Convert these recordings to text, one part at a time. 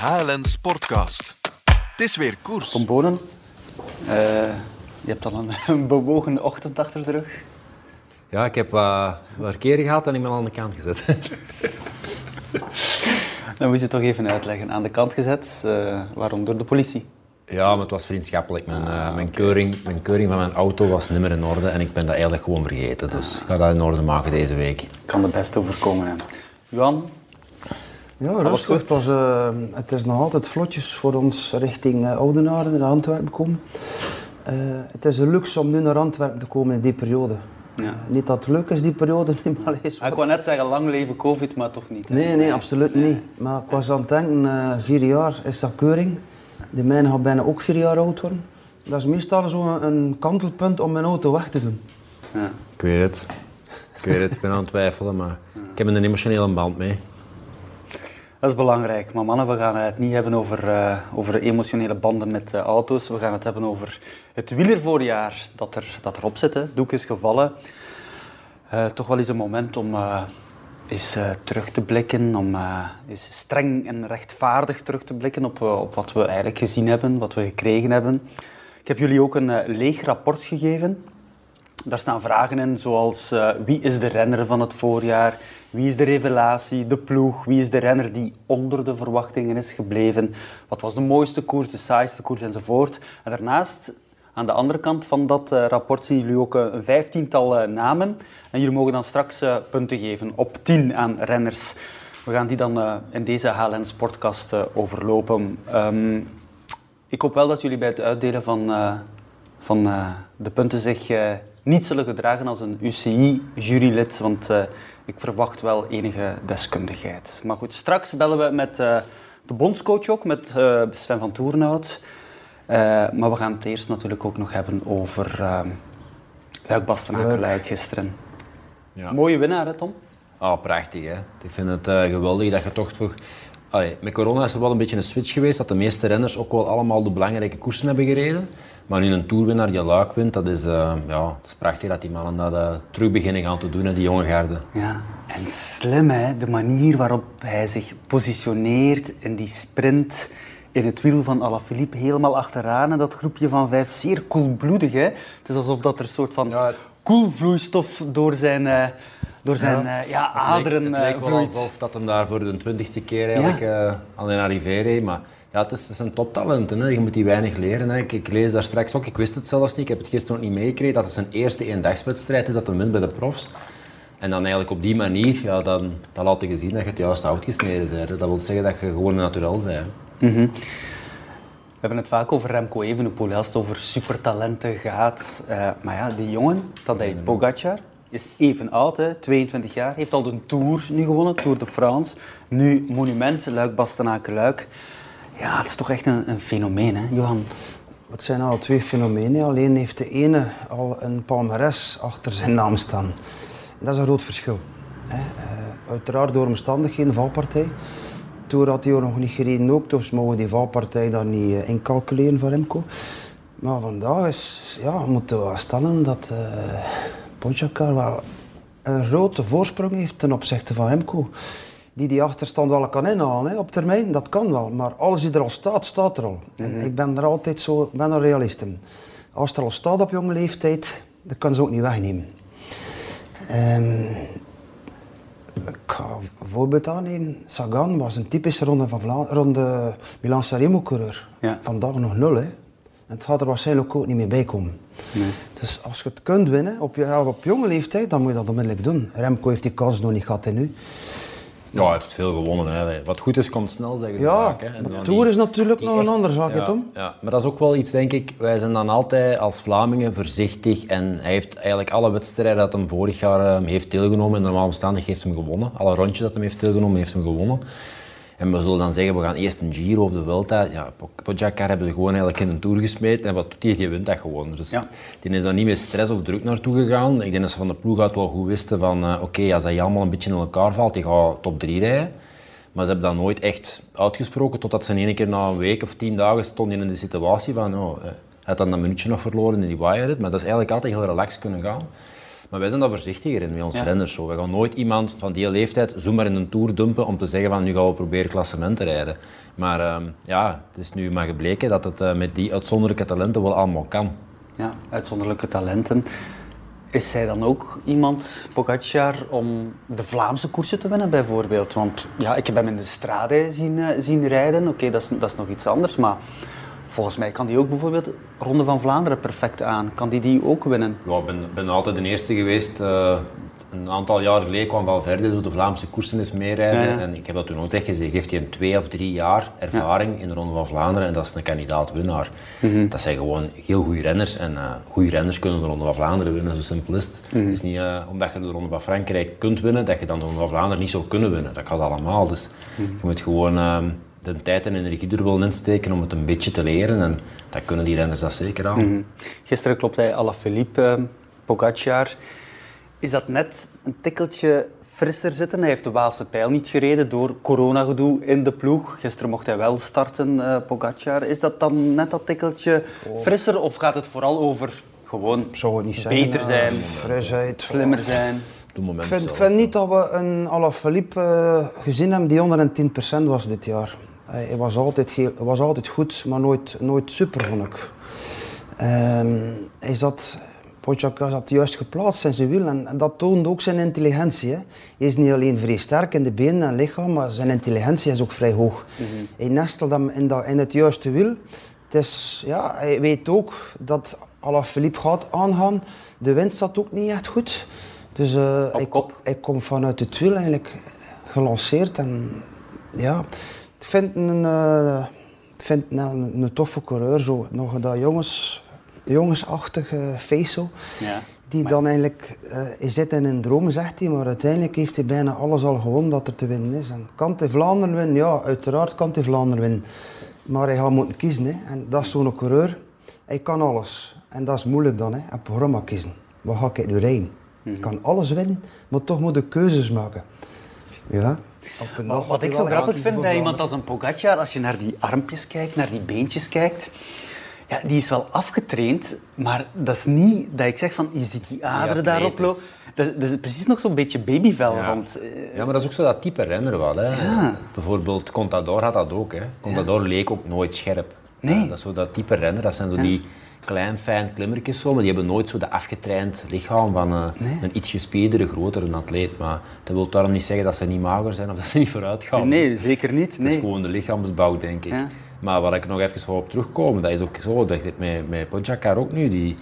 HLN Sportcast. Het is weer koers. Tom Bonen, eh, je hebt al een, een bewogen ochtend achter de rug. Ja, ik heb wat verkeer gehad en ik ben aan de kant gezet. Dan moet je het toch even uitleggen. Aan de kant gezet, eh, waarom? Door de politie. Ja, maar het was vriendschappelijk. Mijn, eh, mijn, keuring, mijn keuring van mijn auto was niet meer in orde en ik ben dat eigenlijk gewoon vergeten. Dus ik ga dat in orde maken deze week. Kan de beste overkomen. Hè. Johan, Ja, rustig. Het, was, eh, het is nog altijd vlotjes voor ons richting uh, Oudenaarde, naar Antwerpen komen. Eh, het is een luxe om nu naar Antwerpen te komen in die periode. Ja. Eh, niet dat het leuk is, die periode, niet, maar is Ah, ik wou net zeggen lang leven covid, maar toch niet. hè? Nee, nee, absoluut niet. Maar ik was aan het denken, eh, vier jaar is dat keuring. De mijne gaat bijna ook vier jaar oud worden. Dat is meestal zo'n een kantelpunt om mijn auto weg te doen. Ja. Ik weet het. Ik weet het, ik ben aan het twijfelen, maar ik heb een emotionele band mee. Dat is belangrijk. Maar mannen, we gaan het niet hebben over, eh, over emotionele banden met eh, auto's. We gaan het hebben over het wielervoorjaar dat, er, dat erop zit. Doek is gevallen. Eh, toch wel eens een moment om eens terug te blikken. Om eens streng en rechtvaardig terug te blikken op, op wat we eigenlijk gezien hebben, wat we gekregen hebben. Ik heb jullie ook een leeg rapport gegeven. Daar staan vragen in zoals eh, wie is de renner van het voorjaar, wie is de revelatie, de ploeg, wie is de renner die onder de verwachtingen is gebleven, wat was de mooiste koers, de saaiste koers enzovoort. En daarnaast, aan de andere kant van dat eh, rapport, zien jullie ook eh, een vijftiental namen. En jullie mogen dan straks punten geven op tien aan renners. We gaan die dan in deze HLN Sportkast eh, overlopen. Ehm, ik hoop wel dat jullie bij het uitdelen van, van de punten zich niet zullen gedragen als een UCI-jurylid, want eh, ik verwacht wel enige deskundigheid. Maar goed, straks bellen we met eh, de bondscoach ook, met eh, Sven van Toernout. Eh, maar we gaan het eerst natuurlijk ook nog hebben over uh, Luik gisteren. Ja. Mooie winnaar, hè Tom? Ah, prachtig hè. Ik vind het eh, geweldig dat je toch toch... Allee, met corona is er wel een beetje een switch geweest dat de meeste renners ook wel allemaal de belangrijke koersen hebben gereden. Maar nu een toerwinnaar die luik wint, dat is, eh, ja, het is prachtig dat die mannen dat eh, terug beginnen gaan te doen, hè, die jonge garde. Ja, en slim hè, de manier waarop hij zich positioneert in die sprint in het wiel van Alaphilippe helemaal achteraan en dat groepje van vijf, zeer koelbloedig hè. Het is alsof dat er een soort van koelvloeistof door zijn, eh, door zijn ja. ja, aderen het eh, lijkt wel vloeit. alsof dat hem daar voor de twintigste keer eigenlijk eh, aan reed. Maar ja, het, is, het zijn toptalenten. Hè. Je moet die weinig leren. Hè. Ik, ik lees daar straks ook, ik wist het zelfs niet, ik heb het gisteren ook niet meegekregen, dat het zijn eerste eendagswedstrijd is dat hij wint bij de profs. En dan eigenlijk op die manier, ja, dan, dan laat je zien dat je het juist uitgesneden bent. hè. Dat wil zeggen dat je gewoon naturel bent. hè. We hebben het vaak over Remco Evenepoel, als het over supertalenten gaat. Eh, maar ja, die jongen, Tadej Pogacar, is even oud, hè, 22 jaar. Heeft al de Tour nu gewonnen, Tour de France. Nu Monument, Luik, Bastenaken, Luik. Ja, het is toch echt een, een fenomeen, hè, Johan? Het zijn al twee fenomenen. Alleen heeft de ene al een palmares achter zijn naam staan. Dat is een groot verschil. Hè. Eh, uiteraard door omstandigheden, valpartij. Toen had hij nog niet gereden ook, dus mogen we die valpartij daar niet eh, incalculeren voor Remco. Maar vandaag is, ja, we moeten wel stellen dat uh, Pogacar wel een grote voorsprong heeft ten opzichte van Remco. Die die achterstand wel kan inhalen hè, op termijn, dat kan wel. Maar alles die er al staat, staat er al. En ik ben er altijd zo, ik ben een realist in. Als het er al staat op jonge leeftijd, dan kan ze ook niet wegnemen. Ehm, ik ga een voorbeeld aannemen. Sagan was een typische ronde, van Vla ronde Milan Sanremo coureur. Ja. Vandaag nog nul. Hè. En het gaat er waarschijnlijk ook niet meer bij komen. Dus als je het kunt winnen op, je, op jonge leeftijd, dan moet je dat onmiddellijk doen. Remco heeft die kans nog niet gehad en nu. Ja, hij heeft veel gewonnen. Hè. Wat goed is, komt snel, zeggen ze Ja, vaak. Hè. Dan Tour is natuurlijk nog een andere zaak, ja, Tom? Ja, maar dat is ook wel iets, denk ik. Wij zijn dan altijd als Vlamingen voorzichtig. En hij heeft eigenlijk alle wedstrijden dat hij vorig jaar eh, heeft deelgenomen, in normale omstandigheden heeft hem gewonnen. Alle rondjes dat hij heeft deelgenomen, heeft hem gewonnen. En we zullen dan zeggen, we gaan eerst een Giro of de Vuelta. Ja, Pogacar hebben ze gewoon eigenlijk in een Tour gesmeten. En wat doet hij? Die wint dat gewoon. Dus Ja. die is daar niet met stress of druk naartoe gegaan. Ik denk dat ze van de ploeg uit wel goed wisten van... eh, Oké, als hij allemaal een beetje in elkaar valt, die gaat top 3 rijden. Maar ze hebben dat nooit echt uitgesproken, totdat ze in één keer na een week of tien dagen stonden in de situatie van... Oh, eh, hij had dan een minuutje nog verloren in die wire Maar dat is eigenlijk altijd heel relaxed kunnen gaan. Maar wij zijn daar voorzichtiger in met onze Ja. renners. Zo. We gaan nooit iemand van die leeftijd zomaar in een Tour dumpen om te zeggen van nu gaan we proberen klassement te rijden. Maar ehm, ja, het is nu maar gebleken dat het eh, met die uitzonderlijke talenten wel allemaal kan. Ja, uitzonderlijke talenten. Is zij dan ook iemand, Pogacar, om de Vlaamse koersen te winnen bijvoorbeeld? Want ja, ik heb hem in de Strade zien, eh, zien rijden. Oké, dat, is, dat is nog iets anders, maar volgens mij kan die ook bijvoorbeeld Ronde van Vlaanderen perfect aan. Kan die die ook winnen? Ja, ik ben, ben altijd de eerste geweest. eh, een aantal jaar geleden kwam Valverde door de Vlaamse koersen eens meerijden. Ja, ja. En ik heb dat toen ook echt gezegd. Heeft hij een twee of drie jaar ervaring in de Ronde van Vlaanderen en dat is een kandidaat-winnaar. Mhm. Dat zijn gewoon heel goede renners. En eh goede renners kunnen de Ronde van Vlaanderen winnen, zo simpel is het. Mhm. Het is niet eh, omdat je de Ronde van Frankrijk kunt winnen, dat je dan de Ronde van Vlaanderen niet zou kunnen winnen. Dat gaat allemaal. Dus Mhm. je moet gewoon eh, de tijd en energie er wel in steken om het een beetje te leren. En dat kunnen die renners dat zeker aan. Mhm. Gisteren klopt hij Alaphilippe, eh, Pogacar. Is dat net een tikkeltje frisser zitten? Hij heeft de Waalse pijl niet gereden door coronagedoe in de ploeg. Gisteren mocht hij wel starten, eh Pogacar. Is dat dan net dat tikkeltje frisser of gaat het vooral over gewoon Zou het niet beter zijn, Frisheid. slimmer zijn? Ik vind, ik vind niet dat we een Alaphilippe eh, gezien hebben die onder een 10% was dit jaar. Hij, hij was altijd heel, was altijd goed, maar nooit, nooit super, vond ik. Ehm, hij zat, zat juist geplaatst in zijn wiel en, en dat toonde ook zijn intelligentie. Hè. Hij is niet alleen vrij sterk in de benen en lichaam, maar zijn intelligentie is ook vrij hoog. Hij nestelt hem in, dat, in het juiste wiel. Het is, ja, hij weet ook dat Alaphilippe gaat aangaan. De wind zat ook niet echt goed. Dus eh, hij, komt vanuit het wiel eigenlijk gelanceerd. En, ja, ik vind een, eh, ik vind een, een, toffe coureur. Zo. Nog dat jongens, jongensachtige face zo. Ja. Die dan eigenlijk, eh, hij zit in een droom, zegt hij, maar uiteindelijk heeft hij bijna alles al gewonnen dat er te winnen is. En kan hij Vlaanderen winnen? Ja, uiteraard kan hij Vlaanderen winnen. Maar hij gaat moeten kiezen. Hè. En dat is zo'n coureur. Hij kan alles. En dat is moeilijk dan, hè. een programma kiezen. Wat ga ik nu rijden? Ik kan alles winnen, maar toch moet ik keuzes maken. Ja. Wat ik zo grappig vind bij iemand als een Pogacar, als je naar die armpjes kijkt, naar die beentjes kijkt, ja, die is wel afgetraind, maar dat is niet dat ik zeg van, je ziet die aderen daarop lopen. Dat, is- dat is precies nog zo'n beetje babyvel Ja. rond. eh, Ja, maar dat is ook zo dat type renner wel. Hè. Bijvoorbeeld Contador had dat ook. Hè. Contador leek ook nooit scherp. Nee. Ja, dat is zo dat type renner. Dat zijn zo die klein, fijn klimmertjes zo, maar die hebben nooit zo de afgetraind lichaam van eh, een iets gespierdere, grotere atleet. Maar dat wil daarom niet zeggen dat ze niet mager zijn of dat ze niet vooruit gaan. Nee, zeker niet. Het is Nee. gewoon de lichaamsbouw, denk ik. Ja. Maar waar ik nog even wou op terugkomen, dat is ook zo, dat ik met, met Pogacar ook nu, die,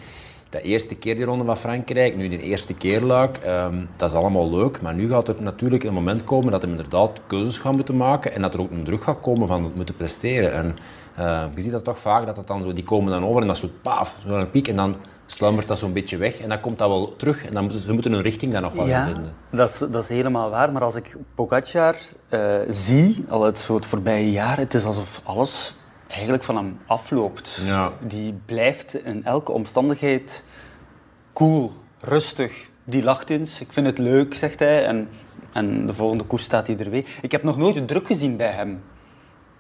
de eerste keer die Ronde van Frankrijk, nu de eerste keer luik, ehm, dat is allemaal leuk. Maar nu gaat er natuurlijk een moment komen dat hij inderdaad keuzes gaat moeten maken en dat er ook een druk gaat komen van het moeten presteren. En eh, je ziet dat toch vaak, dat het dan zo, die komen dan over en dat is zo paf, zo'n piek en dan sluimert dat zo'n beetje weg en dan komt dat wel terug en dan moeten ze moeten hun richting dan nog wel Ja, vinden. dat is, dat is helemaal waar. Maar als ik Pogacar eh, zie, al het, zo het voorbije jaar, het is alsof alles eigenlijk van hem afloopt. Ja. Die blijft in elke omstandigheid cool, rustig. Die lacht eens, ik vind het leuk, zegt hij. En, en de volgende koers staat hij er weer. Ik heb nog nooit de druk gezien bij hem.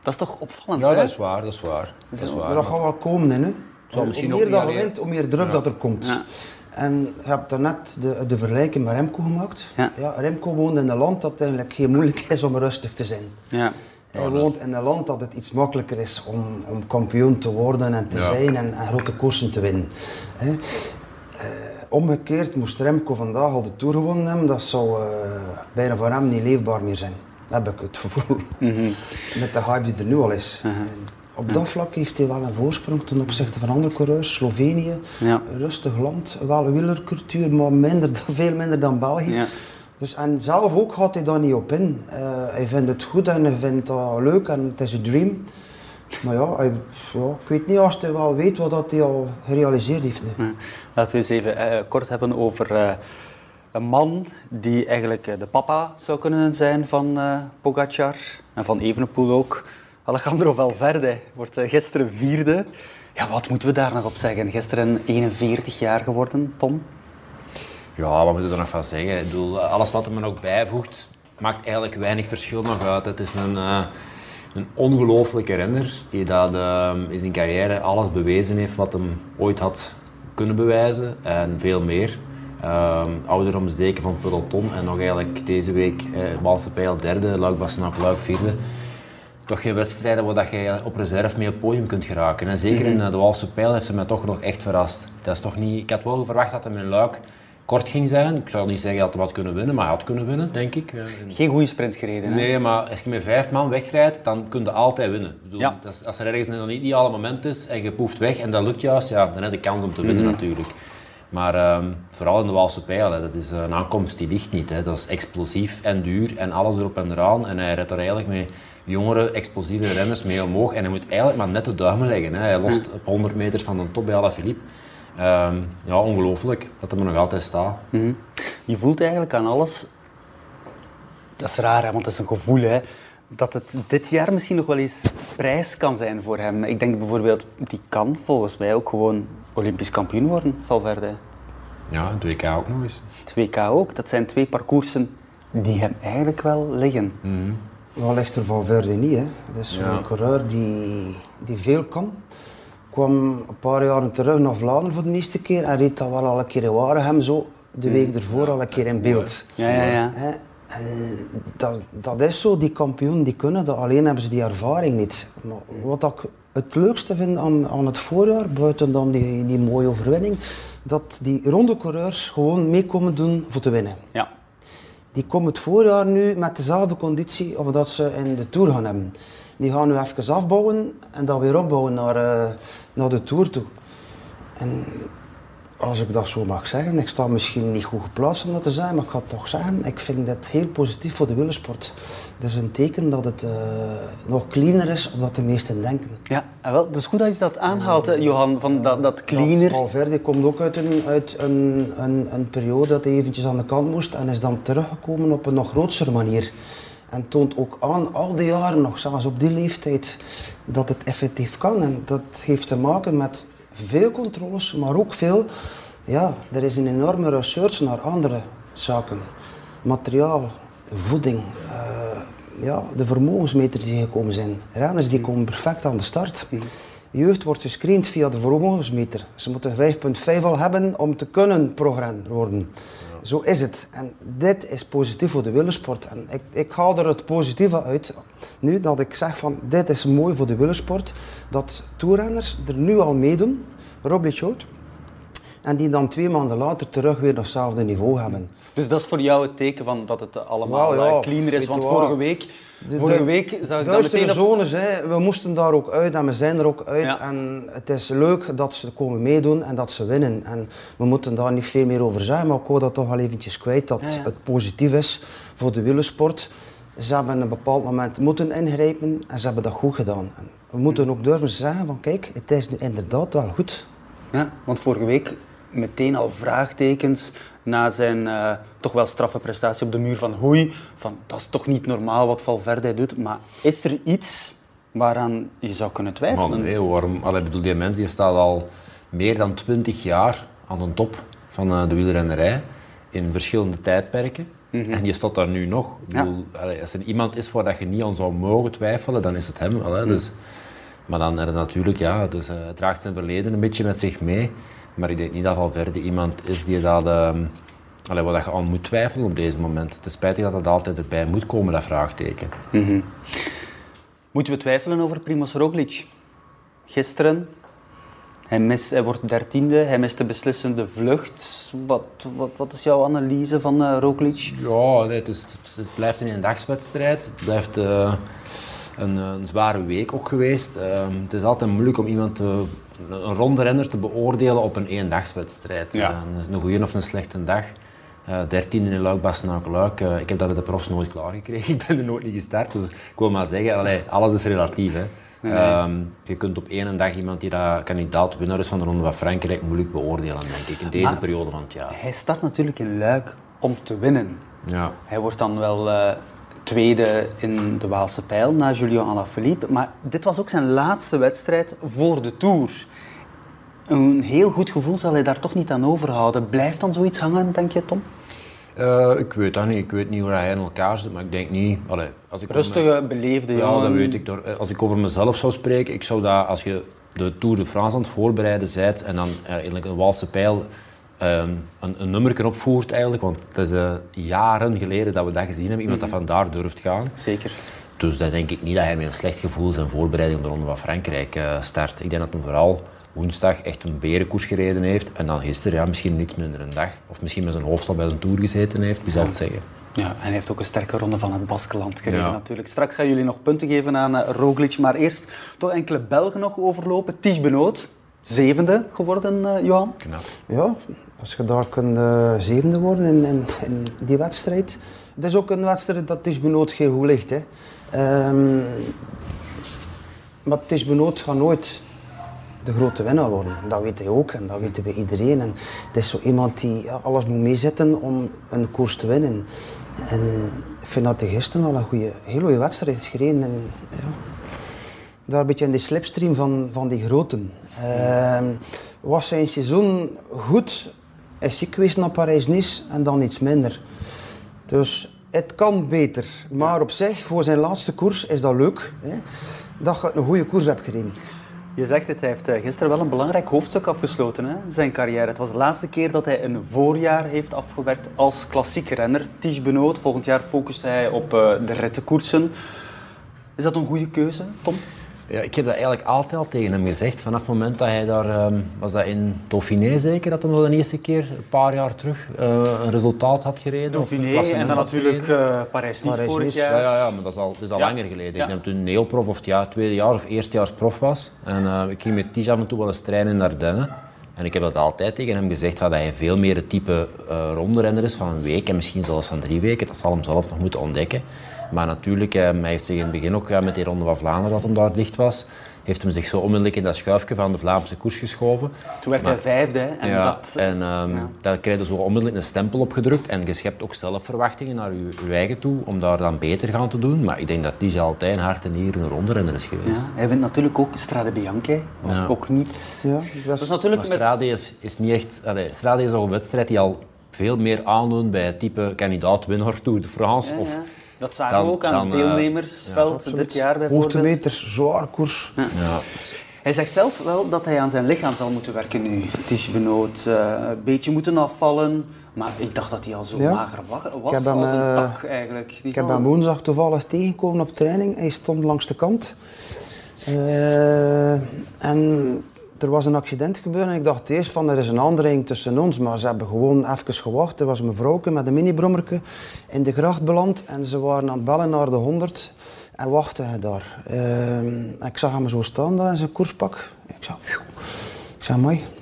Dat is toch opvallend, Ja, hè? dat is waar, dat is waar. Dat is Maar waar. dat gaat wel komen, hè. zal misschien hoe meer dat je wint, hoe meer druk dat er komt. Ja. En je hebt daarnet de, de vergelijking met Remco gemaakt. Ja. Remco woont in een land dat eigenlijk heel moeilijk is om rustig te zijn. Ja. Hij woont in een land dat het iets makkelijker is om, om kampioen te worden en te Ja. zijn en, en grote koersen te winnen. Hè. Eh, omgekeerd moest Remco vandaag al de Tour gewonnen hebben, dat zou eh, bijna voor hem niet leefbaar meer zijn. Dat heb ik het gevoel. Met de hype die er nu al is. Op dat vlak heeft hij wel een voorsprong ten opzichte van andere coureurs. Slovenië, Ja. rustig land, wel een wielercultuur, maar minder, veel minder dan België. Ja. Dus, en zelf ook gaat hij daar niet op in. Eh, hij vindt het goed en hij vindt dat leuk en het is een dream. Maar ja, hij, ja, ik weet niet als hij wel weet wat dat hij al gerealiseerd heeft. nu. Laten we eens even eh, kort hebben over eh, een man die eigenlijk eh, de papa zou kunnen zijn van eh Pogacar en van Evenepoel ook. Alejandro Valverde wordt eh, gisteren vierde. Ja, wat moeten we daar nog op zeggen? Gisteren 41 jaar geworden, Tom. Ja, wat moet je er nog van zeggen? Ik bedoel, alles wat er me nog bijvoegt, maakt eigenlijk weinig verschil nog uit. Het is een, eh, een ongelooflijke renner die dat, in zijn carrière alles bewezen heeft wat hem ooit had kunnen bewijzen en veel meer. Ehm ouderdomsdeken van het peloton en nog eigenlijk deze week eh, Waalse Pijl derde, Luik Bastenaak Luik vierde. Toch geen wedstrijden waar dat je op reserve mee op het podium kunt geraken. En zeker in eh, de Waalse Pijl heeft ze mij toch nog echt verrast. Dat is toch niet, ik had wel verwacht dat hij met Luik kort ging zijn. Ik zou niet zeggen dat hij had kunnen winnen, maar hij had kunnen winnen, denk ik. In- Geen goede sprint gereden, hè? Nee, maar als je met vijf man wegrijdt, dan kun je altijd winnen. Ik bedoel, Ja. dat is- als er ergens het ideale moment is en je poeft weg en dat lukt juist, ja, dan heb je kans om te winnen natuurlijk. Maar ehm, vooral in de Waalse Pijl, dat is een aankomst die ligt niet. Hè. Dat is explosief en duur en alles erop en eraan. En hij rijdt er eigenlijk met jongere, explosieve renners mee omhoog. En hij moet eigenlijk maar net de duimen leggen. Hè. Hij lost op 100 meter van de top bij Alaphilippe. Ehm ja, ongelooflijk dat hij er nog altijd staat. Mhm. Je voelt eigenlijk aan alles, dat is raar, hè, want het is een gevoel, hè, dat het dit jaar misschien nog wel eens prijs kan zijn voor hem. Ik denk bijvoorbeeld, die kan volgens mij ook gewoon Olympisch kampioen worden, Valverde. Ja, het WK ook nog eens. Het WK ook, dat zijn twee parcoursen die hem eigenlijk wel liggen. Wel ligt er Valverde niet. Hè. Het is zo'n Ja. coureur die, die veel kan. kwam een paar jaren terug naar Vlaanderen voor de eerste keer en reed dat wel al een keer in Waregem zo de week ervoor al een keer in beeld. Ja, ja, ja. Hè, En dat, dat is zo, die kampioenen die kunnen dat, alleen hebben ze die ervaring niet. Maar wat ik het leukste vind aan, aan het voorjaar, buiten dan die, die mooie overwinning, dat die ronde coureurs gewoon mee komen doen voor te winnen. Ja. Die komen het voorjaar nu met dezelfde conditie of dat ze in de Tour gaan hebben. Die gaan nu even afbouwen en dan weer opbouwen naar, eh, naar de Tour toe. En als ik dat zo mag zeggen, ik sta misschien niet goed geplaatst om dat te zijn, maar ik ga het toch zeggen, ik vind dat heel positief voor de wielersport. Dat is een teken dat het eh, nog cleaner is dan de meesten denken. Ja, en wel, het is goed dat je dat aanhaalt, Johan, van dat, dat cleaner. Valverde komt ook uit, een, uit een, een, een periode dat hij eventjes aan de kant moest en is dan teruggekomen op een nog grotere manier. En toont ook aan, al die jaren nog, zelfs op die leeftijd, dat het effectief kan. En dat heeft te maken met veel controles, maar ook veel... Ja, er is een enorme research naar andere zaken. Materiaal, voeding, eh, ja, de vermogensmeters die gekomen zijn. Renners die komen perfect aan de start. Jeugd wordt gescreend via de vermogensmeter. Ze moeten 5,5 al hebben om te kunnen pro-renner worden. Zo is het. En dit is positief voor de wielersport. En ik, ik haal er het positieve uit. Nu dat ik zeg van dit is mooi voor de wielersport. Dat toerrenners er nu al meedoen. Roglic ook. En die dan twee maanden later terug weer op hetzelfde niveau hebben. Dus dat is voor jou het teken van dat het allemaal ja, eh, cleaner is. Want vorige week, vorige de week zag ik dat meteen op... zones, hè. we moesten daar ook uit en we zijn er ook uit. Ja. En het is leuk dat ze komen meedoen en dat ze winnen. En we moeten daar niet veel meer over zeggen, maar ik wou dat toch wel eventjes kwijt, dat Ja, ja. het positief is voor de wielersport. Ze hebben een bepaald moment moeten ingrijpen en ze hebben dat goed gedaan. En we moeten ook durven zeggen van kijk, het is nu inderdaad wel goed. Ja, want vorige week meteen al vraagtekens na zijn eh, toch wel straffe prestatie op de muur van Hoei. Van, dat is toch niet normaal wat Valverde doet. Maar is er iets waaraan je zou kunnen twijfelen? Nee, waarom? Allee, ik bedoel, die mens die staat al meer dan 20 jaar aan de top van eh, de wielrennerij in verschillende tijdperken. En je staat daar nu nog. Ik Ja. bedoel, allee, als er iemand is waar dat je niet aan zou mogen twijfelen, dan is het hem. Allee, dus, maar dan er natuurlijk, ja, dus, eh, het draagt zijn verleden een beetje met zich mee. Maar ik denk niet dat Valverde iemand is die dat, ehm allee, dat je aan moet twijfelen op deze moment. Het is spijtig dat dat altijd erbij moet komen, dat vraagteken. Moeten we twijfelen over Primoz Roglic? Gisteren, hij, mist, hij wordt dertiende, hij mist de beslissende vlucht. Wat, wat, wat is jouw analyse van eh, Roglic? Ja, nee, het, is, het blijft een eendagswedstrijd. Het blijft eh, een, een zware week ook geweest. Ehm, het is altijd moeilijk om iemand, te, een ronde renner te beoordelen op een eendagswedstrijd. Ja. Eh, een goede of een slechte dag. Eh 13 in Luik, Bastenaak, Luik. Eh, ik heb dat bij de profs nooit klaargekregen. Ik ben er nooit niet gestart. Dus ik wil maar zeggen, allee, alles is relatief. Hè. Ehm, je kunt op één dag iemand die dat kandidaat winnaar is van de Ronde van Frankrijk moeilijk beoordelen, denk ik, in deze Maar- periode van het jaar. Hij start natuurlijk in Luik om te winnen. Ja. Hij wordt dan wel eh, tweede in de Waalse pijl na Julien Alaphilippe. Maar dit was ook zijn laatste wedstrijd voor de Tour. Een heel goed gevoel zal hij daar toch niet aan overhouden. Blijft dan zoiets hangen, denk je, Tom? Eh, ik weet dat niet. Ik weet niet hoe hij in elkaar zit, maar ik denk niet... Allee, als ik Rustige, beleefde me- Ja, jongen. dat weet ik. Door- Als ik over mezelf zou spreken, ik zou dat, als je de Tour de France aan het voorbereiden bent en dan eh, eigenlijk een Waalse pijl ehm, een, een nummer opvoert eigenlijk. Want het is eh, jaren geleden dat we dat gezien hebben. Iemand dat vandaar durft gaan. Zeker. Dus dat denk ik niet dat hij met een slecht gevoel zijn voorbereiding op de Ronde van Frankrijk eh, start. Ik denk dat hij vooral woensdag echt een berenkoers gereden heeft. En dan gisteren ja, misschien iets minder een dag. Of misschien met zijn hoofd al bij een tour gezeten heeft, wie zal het zeggen. Ja, en hij heeft ook een sterke ronde van het Baskeland gereden Ja. natuurlijk. Straks gaan jullie nog punten geven aan eh, Roglic, maar eerst toch enkele Belgen nog overlopen. Ties Benoot, zevende geworden, eh, Johan. Knap. Ja, als je daar kunt eh, zevende worden in, in, in die wedstrijd. Het is ook een wedstrijd dat is benood geen goed ligt. Hè. Ehm, maar het is benood gaat nooit de grote winnaar worden. Dat weet hij ook en dat weten we iedereen. En het is zo iemand die ja, alles moet meezetten om een koers te winnen. En ik vind dat hij gisteren al een goede, heel goede wedstrijd heeft gereden. En, ja, daar een beetje in de slipstream van, van die groten. Ehm, was zijn seizoen goed, is ziek geweest naar Parijs-Nice en dan iets minder. Dus het kan beter. Maar op zich, voor zijn laatste koers is dat leuk. Hè? Dat je een goede koers hebt gereden. Je zegt het, hij heeft eh, gisteren wel een belangrijk hoofdstuk afgesloten, hè, zijn carrière. Het was de laatste keer dat hij een voorjaar heeft afgewerkt als klassiek renner. Ties Benoot, volgend jaar focust hij op eh, de rittenkoersen. Is dat een goede keuze, Tom? Ja, ik heb dat eigenlijk altijd al tegen hem gezegd. Vanaf het moment dat hij daar, ehm, was dat in Dauphiné zeker, dat hij nog de eerste keer, een paar jaar terug, eh, een resultaat had gereden. Dauphiné en dan natuurlijk eh Parijs-Nice vorig Ja, jaar. ja, ja, maar dat is al, dat is al Ja. langer geleden. Ja. Ik denk toen een neoprof of het ja, tweede jaar of eerstejaars prof was. En eh, ik ging met Tige af en toe wel eens trainen in Ardennen. En ik heb dat altijd tegen hem gezegd, dat hij veel meer het type uh, ronderenner is van een week en misschien zelfs van drie weken. Dat zal hem zelf nog moeten ontdekken. Maar natuurlijk, eh, hij heeft zich in het begin ook ja, met die Ronde van Vlaanderen, dat hem daar dicht was, heeft hem zich zo onmiddellijk in dat schuifje van de Vlaamse koers geschoven. Toen werd hij vijfde. hè, En ja, dat, en ehm, daar krijg je zo onmiddellijk een stempel op gedrukt. En je schept ook zelf verwachtingen naar je, je eigen toe om daar dan beter gaan te doen. Maar ik denk dat die altijd een hart en nieren een rondrenner is geweest. ja, hij wint natuurlijk ook Strade Bianche. Was Ja. ook niet... Ja, Dat is natuurlijk Maar met... Strade is, is niet echt... Allee, Strade is ook een wedstrijd die al veel meer aandoet bij het type kandidaat-winnaar Tour de France. Ja, Of. Dat zagen dan- we ook aan dan, het eh, deelnemersveld dit jaar bijvoorbeeld. hoogtemeters, zwaar koers. ja. Hij zegt zelf wel dat hij aan zijn lichaam zal moeten werken nu. Het is benood, eh, een beetje moeten afvallen. Maar ik dacht dat hij al zo Ja. mager wa- was heb hem, als een eh, tak eigenlijk. Die Ik heb hem woensdag toevallig tegengekomen op training. Hij stond langs de kant. Eh, en er was een accident gebeurd en ik dacht eerst van er is een aanrijding tussen ons. Maar ze hebben gewoon even gewacht. Er was een mevrouwke met een mini-brommerke in de gracht beland. En ze waren aan het bellen naar de 100 en wachten daar. Eh, en ik zag hem zo staan daar in zijn koerspak. Ik zei, ik zei, mooi.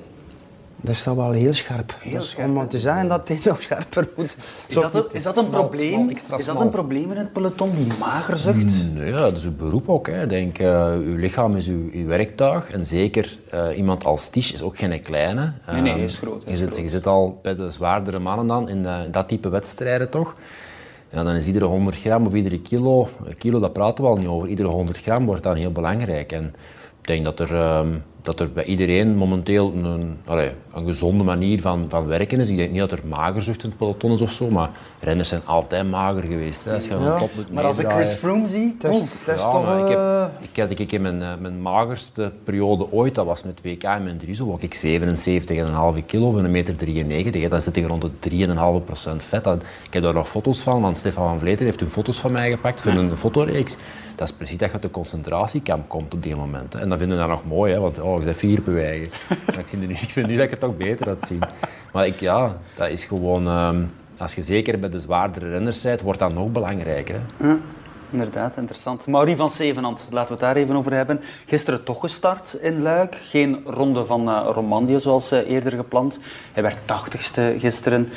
Dat is wel heel scherp. Heel dus scherp, om te zeggen dat hij nog scherper moet. Is dat, een, is dat een smal, probleem? smal, extra is dat een probleem in het peloton, die magerzucht? Nee, ja, dat is uw beroep ook. Hè. Ik denk, eh, uw lichaam is uw, uw werktuig. En zeker eh, iemand als Tisch is ook geen kleine. Nee, nee, Ehm, hij is groot, hij Je is zit, groot. je zit al bij de zwaardere mannen dan in, eh, in dat type wedstrijden toch. Ja, dan is iedere 100 gram of iedere kilo, kilo, dat praten we al niet over, iedere 100 gram wordt dan heel belangrijk. En ik denk dat er, ehm, dat er bij iedereen momenteel een, allee, een gezonde manier van, van werken is. Ik denk niet dat er magerzucht in het peloton is of zo, maar renners zijn altijd mager geweest. Hè. Als je aan Ja. de top moet Maar als ik. Chris Froome zie... Het is, Ja, toch... ik, eh, heb, ik had ik in mijn, eh, mijn magerste periode ooit, dat was met WK en mijn drie, zo woog ik 77,5 kilo van een meter 93. hè. Dan zit ik rond de 3,5% vet. Dat- ik heb daar nog foto's van, want Stefan van Vleter heeft toen foto's van mij gepakt voor een fotoreeks. Dat is precies dat je uit de concentratiekamp komt op die moment. hè. En dat vinden we dan nog mooi, hè, want oh, je bent vier bewegen. Maar ik, zie nu, ik vind nu dat ik het toch beter had zien. Maar ik, ja, dat is gewoon... ehm, als je zeker bij de zwaardere renners bent, wordt dat nog belangrijker. Hè. Ja, inderdaad, interessant. Maurice van Zevenand, laten we het daar even over hebben. Gisteren toch gestart in Luik. Geen ronde van eh Romandie zoals eh, eerder gepland. Hij werd tachtigste gisteren.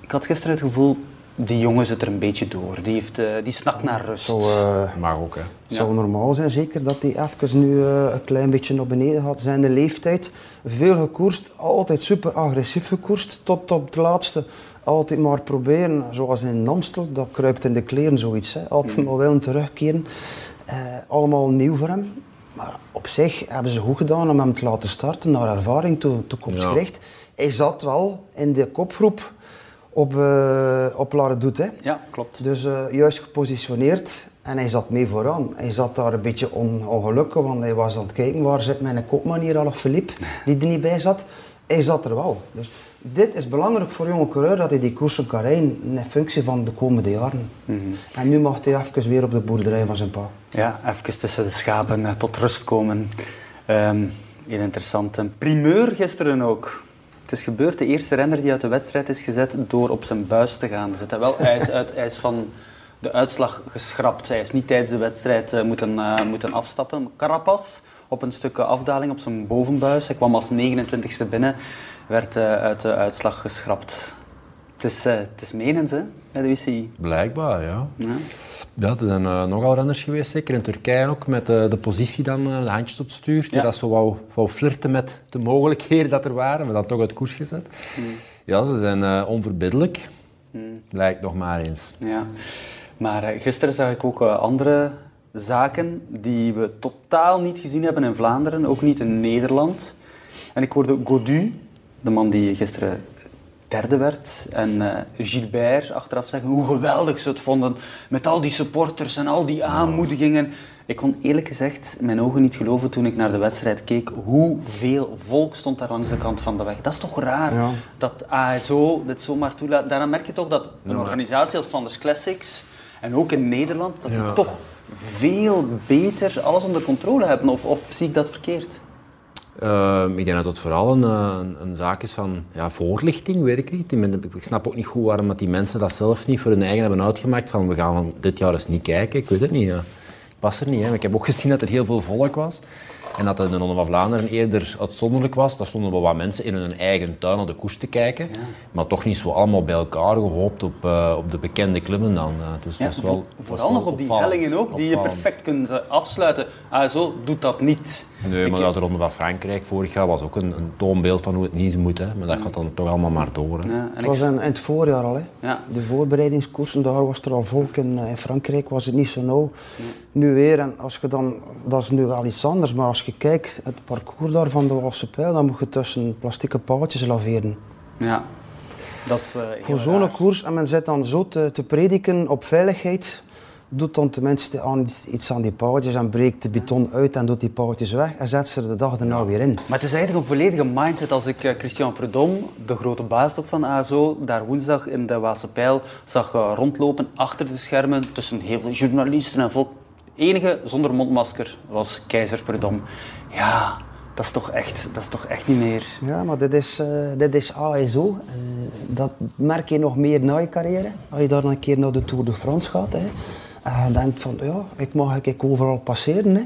Ik had gisteren het gevoel, die jongen zit er een beetje door. Die, heeft, eh, die snakt naar rust. Zo, eh, Mag ook, hè. Het zou normaal zijn, zeker, dat hij even nu eh, een klein beetje naar beneden gaat. Zijn de leeftijd, veel gekoerst, altijd super agressief gekoerst, tot op het laatste. Altijd maar proberen, zoals in Amstel, dat kruipt in de kleren zoiets. Hè. Altijd maar willen terugkeren. Eh, allemaal nieuw voor hem. Maar op zich hebben ze goed gedaan om hem te laten starten, naar ervaring toe, toekomstgericht. Hij zat wel in de kopgroep op, uh, op Laredoet, hè. Ja, klopt. Dus eh, juist gepositioneerd en hij zat mee vooraan. Hij zat daar een beetje on, ongelukkig, want hij was aan het kijken waar zit mijn kopman hier, Alf Philippe, die er niet bij zat. Hij zat er wel. Dus dit is belangrijk voor jonge coureur dat hij die koersen kan rijden in functie van de komende jaren. En nu mag hij even weer op de boerderij van zijn pa. Ja, even tussen de schapen eh, tot rust komen. Ehm heel interessant. Een primeur gisteren ook. Het is gebeurd, de eerste renner die uit de wedstrijd is gezet door op zijn buis te gaan zitten. Wel, hij is, uit, hij is van de uitslag geschrapt. Hij is niet tijdens de wedstrijd eh, moeten, eh, moeten afstappen. Carapaz op een stuk afdaling op zijn bovenbuis. Hij kwam als 29ste binnen, werd eh, uit de uitslag geschrapt. Het is, het is menens, hè, bij de UCI. Blijkbaar, ja. Ja. Ja, er zijn eh, nogal renners geweest, zeker in Turkije ook, met eh, de positie dan, eh, de handjes op het stuur, die dat zo wou, wou flirten met de mogelijkheden dat er waren, maar dan toch uit koers gezet. Ja, ze zijn onverbiddelijk. Blijkt nog maar eens. Ja, maar gisteren zag ik ook andere zaken die we totaal niet gezien hebben in Vlaanderen, ook niet in Nederland. En ik hoorde Godu, de man die gisteren derde werd, en eh, Gilbert achteraf zeggen hoe geweldig ze het vonden met al die supporters en al die aanmoedigingen. Ik kon eerlijk gezegd mijn ogen niet geloven toen ik naar de wedstrijd keek hoeveel volk stond daar langs de kant van de weg. Dat is toch raar Ja. dat ASO dit zomaar toelaat. Daaraan merk je toch dat een organisatie als Flanders Classics en ook in Nederland, dat die Ja. toch veel beter alles onder controle hebben. Of, of zie ik dat verkeerd? Ehm, ik denk dat het vooral een, eh, een, een zaak is van ja, voorlichting, weet ik niet. Ik snap ook niet goed waarom dat die mensen dat zelf niet voor hun eigen hebben uitgemaakt van we gaan dit jaar eens niet kijken. Ik weet het niet. Ja. Ik pas er niet. Hè. Ik heb ook gezien dat er heel veel volk was. En dat het in de Ronde van Vlaanderen eerder uitzonderlijk was. Daar stonden wel wat mensen in hun eigen tuin naar de koers te kijken. Maar toch niet zo allemaal bij elkaar gehoopt op, eh, op de bekende klimmen dan. eh. Dus Ja, wel, vooral nog op die hellingen ook, die je perfect kunt afsluiten. ASO doet dat niet. Nee, Ik- maar dat de Ronde van Frankrijk vorig jaar was ook een, een toonbeeld van hoe het niet moet. Hè. Maar dat gaat dan toch allemaal maar door. Hè. Ja, en Het ik- was in, in het voorjaar al. Hè. Ja. De voorbereidingskoersen, daar was er al volk. In, eh, in Frankrijk was het niet zo nauw. Nu weer, en als je dan, dat is nu wel iets anders, maar als je kijkt, het parcours daar van de Walse Pijl, dan moet je tussen plastieke paaltjes laveren. ja, dat is eh, Voor zo'n koers, en men zit dan zo te, te prediken op veiligheid, doet dan tenminste aan, iets aan die paaltjes en breekt de beton uit en doet die paaltjes weg en zet ze er de dag erna weer in. Maar het is eigenlijk een volledige mindset als ik eh, Christian Prudhomme, de grote baas toch van ASO, daar woensdag in de Waalse Pijl zag eh, rondlopen achter de schermen tussen heel veel journalisten en volk. enige zonder mondmasker was keizer Prudhomme. Ja, dat is toch echt, dat is toch echt niet meer... Ja, maar dit is, eh, dit is ASO. Dat merk je nog meer na je carrière. Als je daar een keer naar de Tour de France gaat. Hè. En je denkt van, ja, ik mag ik overal passeren. Hè.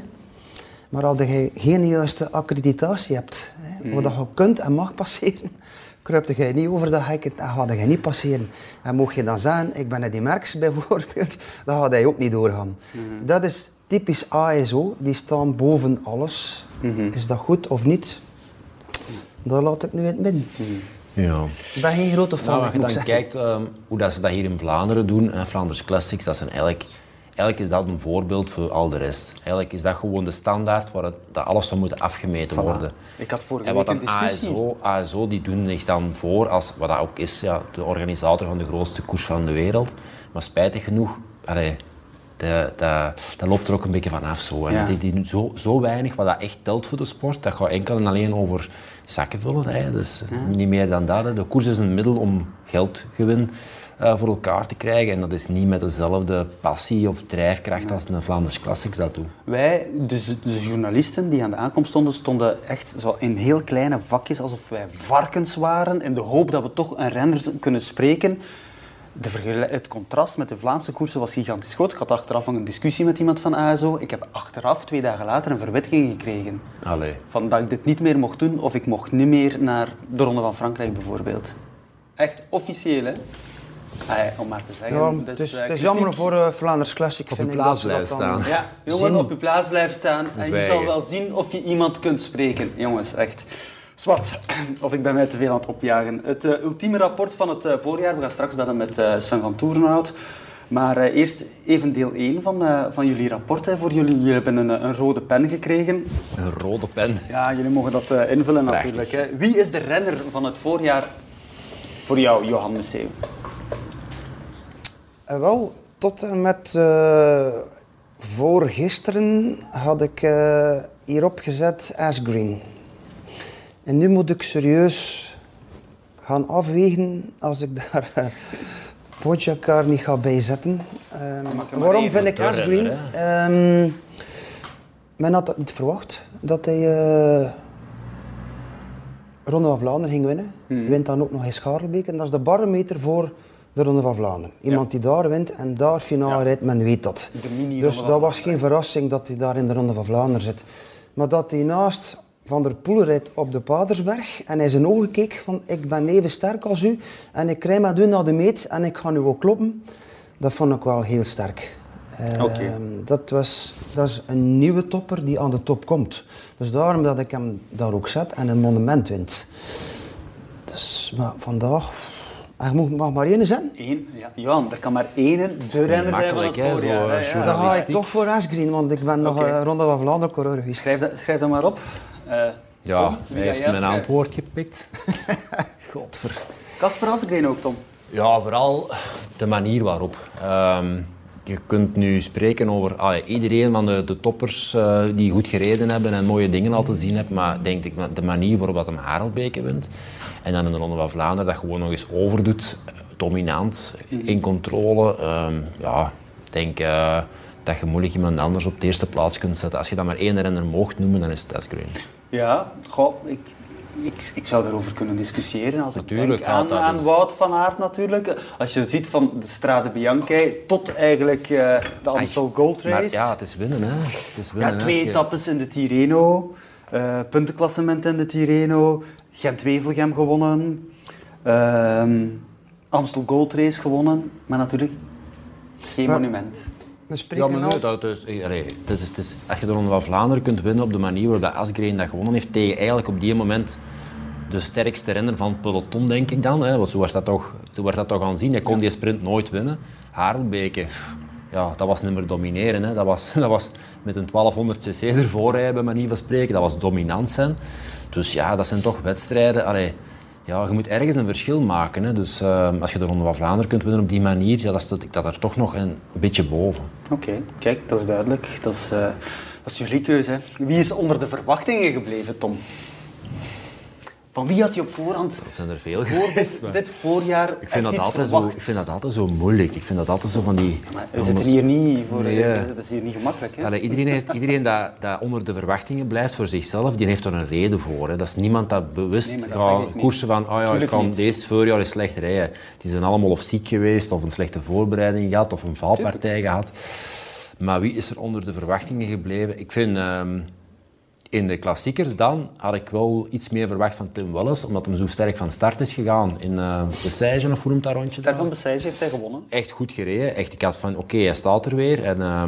Maar als je geen juiste accreditatie hebt, hè, waar dat je kunt en mag passeren, kruipt je niet over dat hek en ga je niet passeren. En mocht je dan zeggen, ik ben Eddie Merckx bijvoorbeeld, dan gaat hij ook niet doorgaan. Dat is typisch ASO, die staan boven alles. Is dat goed of niet? Dat laat ik nu in het midden. Ja. Ik ben geen grote fan, Nou, als je dan zeggen. kijkt ehm, hoe dat ze dat hier in Vlaanderen doen, hè, Flanders Classics, dat zijn eigenlijk, eigenlijk is dat een voorbeeld voor al de rest. Eigenlijk is dat gewoon de standaard waar het, dat alles zou moeten afgemeten worden. Ik had vorige En wat een discussie. ASO, ASO die doen zich dan voor als, wat dat ook is, ja, de organisator van de grootste koers van de wereld. Maar spijtig genoeg, allee, de, de, dat loopt er ook een beetje van af. Zo. En Ja. die, die doen zo, zo weinig wat dat echt telt voor de sport. Dat gaat enkel en alleen over zakken vullen. Hè. Dus niet meer dan dat. Hè. De koers is een middel om geldgewin eh, voor elkaar te krijgen. En dat is niet met dezelfde passie of drijfkracht als de Vlaanders Classics dat doen. Wij, dus de journalisten die aan de aankomst stonden, stonden echt zo in heel kleine vakjes, alsof wij varkens waren, in de hoop dat we toch een renner kunnen spreken. De het contrast met de Vlaamse koersen was gigantisch groot. Ik had achteraf een discussie met iemand van ASO. Ik heb achteraf, twee dagen later, een verwittiging gekregen. Allee. Van dat ik dit niet meer mocht doen, of ik mocht niet meer naar de Ronde van Frankrijk bijvoorbeeld. Echt officieel, hè? Ah, ja, om maar te zeggen. Ja, Dus, het is, eh, het is jammer voor eh Vlaanders Classic. Op je plaats blijven staan. Ja, jongen, op je plaats blijven staan en je zal wel zien of je iemand kunt spreken. Jongens, echt. Swat, of ik ben mij te veel aan het opjagen. Het eh, ultieme rapport van het eh, voorjaar, we gaan straks bellen met eh, Sven van Toerenhout. Maar eh, eerst even deel 1 van, eh, van jullie rapport. Hè, voor jullie. Jullie hebben een, een rode pen gekregen. Een rode pen. Ja, jullie mogen dat eh, invullen Prachtig. natuurlijk. Hè. Wie is de renner van het voorjaar voor jou, Johan Museeuw? Eh, wel, tot en met eh voor gisteren had ik eh, hierop gezet Asgreen. En nu moet ik serieus gaan afwegen als ik daar uh, Pogacar niet ga bijzetten. Um, waarom vind ik Asgreen? Um, men had dat niet verwacht, dat hij uh, Ronde van Vlaanderen ging winnen. Hmm. Wint dan ook nog in Scharelbeek. En dat is de barometer voor de Ronde van Vlaanderen. Iemand die daar wint en daar finale rijdt, men weet dat. Dus dat was geen verrassing dat hij daar in de Ronde van Vlaanderen zit. Maar dat hij naast Van der Poel rijdt op de Padersberg en hij zijn ogen keek van ik ben even sterk als u en ik krijg met u naar de meet en ik ga nu ook kloppen. Dat vond ik wel heel sterk. Okay. Uh, dat, was, dat is een nieuwe topper die aan de top komt. Dus daarom dat ik hem daar ook zet en een monument wint. Dus maar vandaag, er mag maar één zijn. Eén, ja. Johan, er kan maar één de renner zijn van het voorjaar. Ja, Dan ga ik toch voor Asgreen, want ik ben nog okay. Ronde van Vlaanderen coureur geweest. Schrijf dat, schrijf dat maar op. Uh, ja, Tom, hij heeft mijn antwoord gepikt. Godver. Kasper Asgreen ook, Tom? Ja, vooral de manier waarop. Um, je kunt nu spreken over allee, iedereen van de, de toppers uh, die goed gereden hebben en mooie dingen al te zien hebben, maar denk ik de manier waarop dat hem Harelbeke wint en dan in de Ronde van Vlaanderen dat gewoon nog eens overdoet, dominant, in controle. Um, ja, ik denk uh, dat je moeilijk iemand anders op de eerste plaats kunt zetten. Als je dat maar één renner mocht noemen, dan is het Asgreen. Ja, goh, ik, ik, ik zou daarover kunnen discussiëren. Als natuurlijk, ik denk aan, aan Wout van Aert natuurlijk. Als je ziet van de Strade Bianca tot eigenlijk uh, de Amstel Gold Race. Maar ja, het is winnen. Hè. Het is winnen, ja, twee etappes in de Tirreno. Uh, puntenklassement in de Tirreno. Gent-Wevelgem gewonnen. Uh, Amstel Gold Race gewonnen. Maar natuurlijk geen maar, monument. Ja, maar nee, dat, is, allee, dat is, is, als je de Ronde van Vlaanderen kunt winnen op de manier waarop Asgreen dat gewonnen heeft, tegen eigenlijk op die moment de sterkste renner van het peloton, denk ik dan. Hè, want zo wordt dat toch, zo wordt dat toch aanzien. Hij kon die sprint nooit winnen. Harelbeke, ja, dat was niet meer domineren. Hè. Dat, was, dat was met een 1200 cc ervoor rijden, bij manier van spreken. Dat was dominant zijn. Dus ja, dat zijn toch wedstrijden. Allee, ja, je moet ergens een verschil maken. Hè. Dus uh, als je de Ronde van Vlaanderen kunt winnen op die manier, ja, dat staat ik dat er toch nog een, beetje boven. Oké, kijk, dat is duidelijk. Dat is, uh, dat is jullie keuze. Hè. Wie is onder de verwachtingen gebleven, Tom? Van wie had je op voorhand... Dat zijn er veel voor dit, dit, voorjaar ik vind, dat altijd zo, ik vind dat altijd zo moeilijk. Ik vind dat altijd zo van die... Maar we zitten hier niet voor... Nee, uh, dat is hier niet gemakkelijk. Hè? Allee, iedereen heeft, iedereen dat, dat onder de verwachtingen blijft voor zichzelf, die heeft er een reden voor. Hè. Dat is niemand dat bewust nee, gaat koersen van oh ja, ik kan niet. deze voorjaar eens slecht rijden. Die zijn allemaal of ziek geweest, of een slechte voorbereiding gehad, of een valpartij gehad. Maar wie is er onder de verwachtingen gebleven? Ik vind... Um, in de klassiekers dan had ik wel iets meer verwacht van Tim Welles, omdat hij zo sterk van start is gegaan. In uh, Bessage, of hoe noemt dat rondje? Start van Bessage heeft hij gewonnen. Echt goed gereden. Echt, ik had van, oké, hij staat er weer. En uh,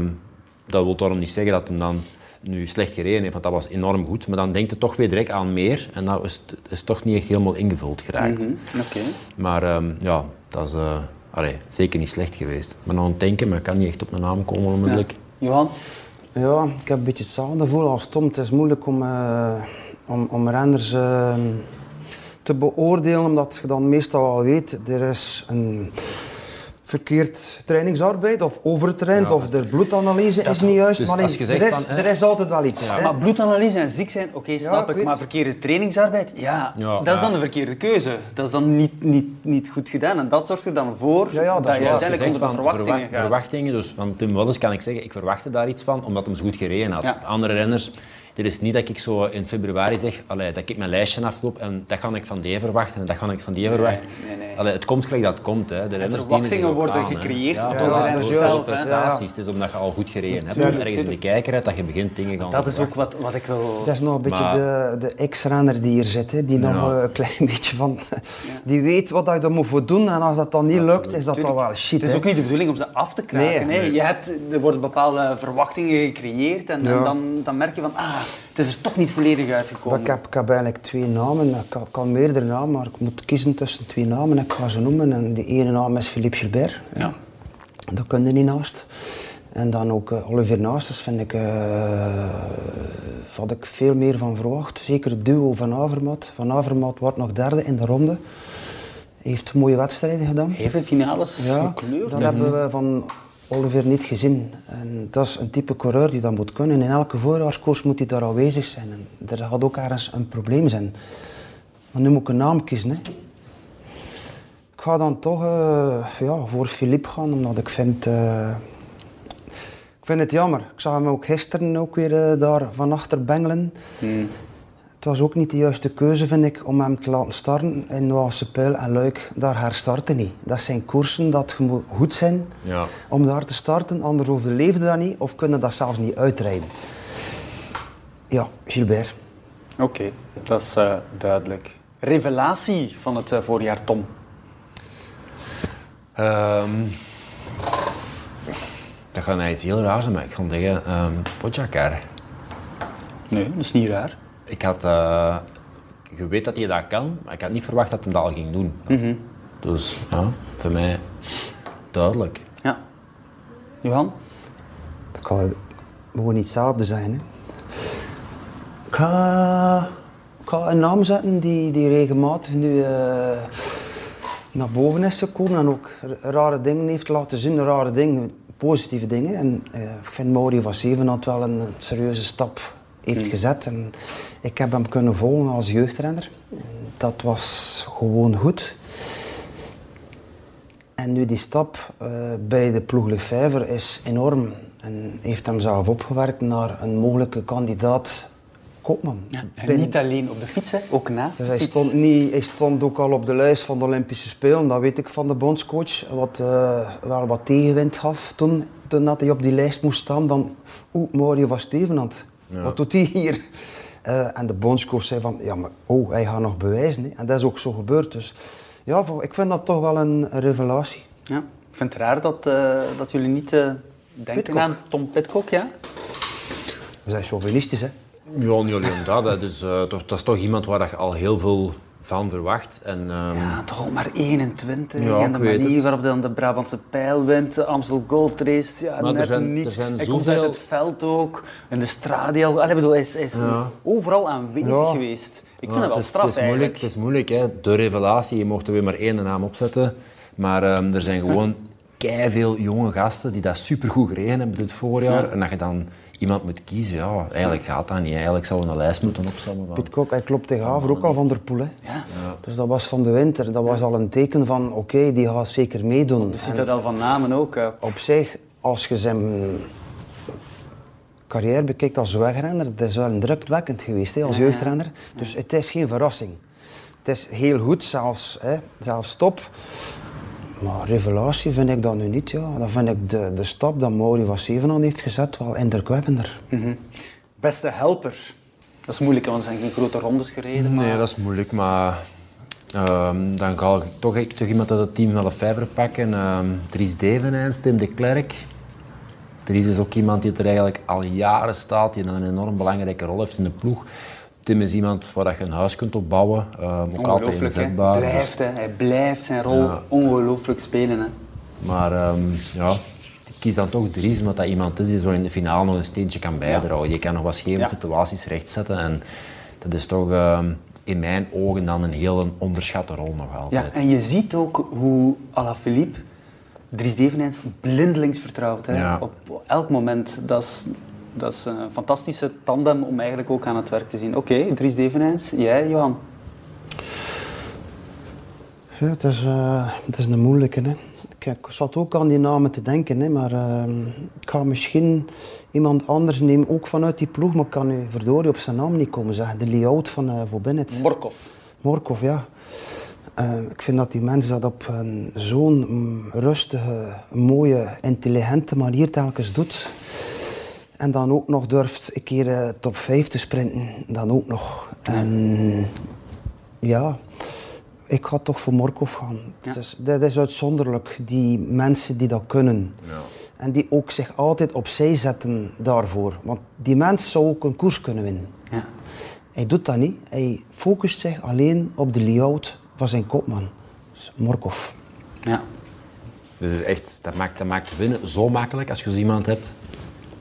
dat wil daarom niet zeggen dat hij dan nu slecht gereden heeft, want dat was enorm goed. Maar dan denkt het toch weer direct aan meer. En dat is, is toch niet echt helemaal ingevuld geraakt. Mm -hmm. Maar um, ja, dat is uh, allee, zeker niet slecht geweest. Maar nog aan het denken, maar ik kan niet echt op mijn naam komen onmiddellijk. Ja. Johan? Ja, ik heb een beetje hetzelfde gevoel als Tom. Het is moeilijk om, uh, om, om renners uh, te beoordelen, omdat je dan meestal al weet, er is een verkeerd trainingsarbeid of overtraind of de bloedanalyse is niet juist. Dus maar er, is, van, er is altijd wel iets. Ja. Maar bloedanalyse en ziek zijn, oké, snap ik. Maar verkeerde trainingsarbeid, ja, dat is dan de verkeerde keuze. Dat is dan niet, niet, niet goed gedaan. En dat zorgt er dan voor dat, dat je uiteindelijk onder de verwachtingen gaat. Verwachtingen, dus van Tim Welles kan ik zeggen, ik verwachtte daar iets van, omdat hij zo goed gereden had. Andere renners het is niet dat ik zo in februari zeg allee, dat ik mijn lijstje afloop en dat ga ik van die verwachten en dat ga ik van die verwachten. Nee, nee, nee. Allee, het komt gelijk dat het komt. Hè. De, verwachtingen worden gecreëerd door de renners zelf. prestaties. Het is omdat je al goed gereden hebt. Ergens in de kijker hebt, dat je begint dingen gaan Dat is ook wat, wat ik wil... Dat is nog een beetje de, de ex-renner die hier zit, hè, die nog een klein beetje van... Die weet wat je er moet voor doen en als dat dan niet lukt, is dat dan wel shit. Het is ook niet de bedoeling om ze af te kraken. Nee, Je hebt, er worden bepaalde verwachtingen gecreëerd en, en dan, dan merk je van... Ah, het is er toch niet volledig uitgekomen. Ik heb, ik heb eigenlijk twee namen. Ik kan, meerdere namen, maar ik moet kiezen tussen twee namen. Ik ga ze noemen. En de ene naam is Philippe Gilbert. Ja. Dat kun je niet naast. En dan ook uh, Olivier Naasters vind ik, uh, had ik veel meer van verwacht. Zeker het duo van Avermaat. Van Avermaat wordt nog derde in de ronde. Hij heeft mooie wedstrijden gedaan. Even finales ja, gekleurd. Dan hebben we van Oliver niet gezien. En dat is een type coureur die dat moet kunnen. In elke voorjaarskoers moet hij daar aanwezig zijn. En er gaat ook ergens een probleem zijn. Maar nu moet ik een naam kiezen. Hè. ga dan toch uh, ja, voor Philippe gaan, omdat ik vind... Uh, ik vind het jammer. Ik zag hem ook gisteren ook weer uh, daar van achter bengelen. Hmm. Het was ook niet de juiste keuze, vind ik, om hem te laten starten in Wassepijl en Luik. Daar herstarten niet. Dat zijn koersen dat moet goed zijn ja. om daar te starten. Anders overleefde dat niet of kunnen dat zelfs niet uitrijden. Ja, Gilbert. Oké, dat is uh, duidelijk. Revelatie van het uh, voorjaar, Tom? Um, dat gaat iets heel raars zijn, maar ik ga zeggen um, Pogacar. Nee, dat is niet raar. Ik had... Uh, je weet dat hij dat kan, maar ik had niet verwacht dat hij dat al ging doen. Mm -hmm. Dus ja, voor mij duidelijk. Ja. Johan? Dat kan gewoon niet hetzelfde zijn. Hè? Ik ga, ik ga een naam zetten die, die regelmatig nu uh, naar boven is gekomen en ook rare dingen heeft laten zien, rare dingen, positieve dingen. En uh, ik vind Mauri van Zevenhand wel een serieuze stap heeft hmm. gezet. En ik heb hem kunnen volgen als jeugdrenner. Dat was gewoon goed. En nu die stap uh, bij de ploeglijk vijver is enorm. En heeft hem zelf opgewerkt naar een mogelijke kandidaat kopman. Ja, en niet alleen op de fiets, hè, ook naast dus hij fiets. Stond niet, hij stond ook al op de lijst van de Olympische Spelen, dat weet ik van de bondscoach. Wat uh, wel wat tegenwind gaf toen, toen dat hij op die lijst moest staan. Dan, oeh, Mario van Stevenand, ja. wat doet hij hier? Uh, en de bondscoach zei van, ja maar oh, hij gaat nog bewijzen. Hè. En dat is ook zo gebeurd. Dus ja, ik vind dat toch wel een, een revelatie. Ja, ik vind het raar dat, uh, dat jullie niet denken Pitcock. aan Tom Pitcock, ja? We zijn chauvinistisch, hè. Ja, niet alleen dat. Dat is, uh, toch, dat is toch iemand waar je al heel veel van verwacht. En, um... Ja, toch ook maar 21. Ja, en de manier waarop dan de Brabantse pijl wint, de Amstel Gold Race, ja, maar net er zijn, niet. Er zijn hij komt uit het veld ook, in de Stradial. Allee, bedoel, hij is, hij is ja. overal aanwezig ja. geweest. Ik vind dat wel straf het is moeilijk, Het is moeilijk, hè. de revelatie. Je mocht er weer maar één naam opzetten. Maar um, er zijn gewoon veel jonge gasten die dat supergoed gereden hebben dit voorjaar. En dat je dan iemand moet kiezen, ja, eigenlijk gaat dat niet. Eigenlijk zou we een lijst moeten opstellen. Piet Kok, hij klopt tegen Haver ook al van der Poel. Hè. Ja. Dus dat was van de winter. Dat was al een teken van, oké, okay, die gaat zeker meedoen. Je ziet dat al van namen ook. Op zich, als je zijn carrière bekijkt als wegrenner, het is wel indrukwekkend geweest hè, als jeugdrenner. Dus het is geen verrassing. Het is heel goed, zelfs, hè, zelfs top. Maar revelatie vind ik dat nu niet. Ja. Dan vind ik de, de stap dat Mauri van Zevenaan heeft gezet wel indrukwekkender. Mm -hmm. Beste helper. Dat is moeilijk, want er zijn geen grote rondes gereden. Maar... Nee, dat is moeilijk, maar um, dan ga ik toch, ik, toch iemand uit het team van de vijver pakken. Um, Dries Devenijns, Tim de Klerk. Dries is ook iemand die er eigenlijk al jaren staat, die een enorm belangrijke rol heeft in de ploeg. Tim is iemand waar je een huis kunt opbouwen, uh, ook altijd inzetbaar. Hij blijft, hè. hij blijft zijn rol ja. ongelooflijk spelen. Hè. Maar um, ja, ik kies dan toch Dries, omdat dat iemand is die zo in de finale nog een steentje kan bijdragen. Je kan nog wat scheve situaties rechtzetten en dat is toch um, in mijn ogen dan een heel onderschatte rol nog altijd. Ja, en je ziet ook hoe Alaphilippe Dries Devenijns blindelings vertrouwt. Hè? Ja. Op elk moment. Dat is, dat is een fantastische tandem om eigenlijk ook aan het werk te zien. Oké, okay, Dries Devenijns, jij, Johan? Ja, het is, uh, het is een moeilijke. Hè. Ik, ik zat ook aan die namen te denken, hè, maar uh, ik ga misschien iemand anders nemen, ook vanuit die ploeg, maar ik kan nu verdorie op zijn naam niet komen zeggen. De layout van uh, Voor Bennett. Morkov. Morkov, ja. ik vind dat die mensen dat op een zo'n mm, rustige, mooie, intelligente manier telkens doet. En dan ook nog durft een keer uh, top 5 te sprinten. Dan ook nog. En ja, ik ga toch voor Morkov gaan. Ja. Dus, dat is uitzonderlijk, die mensen die dat kunnen. Ja. En die ook zich altijd opzij zetten daarvoor. Want die mens zou ook een koers kunnen winnen. Ja. Hij doet dat niet. Hij focust zich alleen op de layout van zijn kopman. Dus Morkov. Ja. Dus is echt, dat maakt, dat maakt winnen zo makkelijk als je zo iemand hebt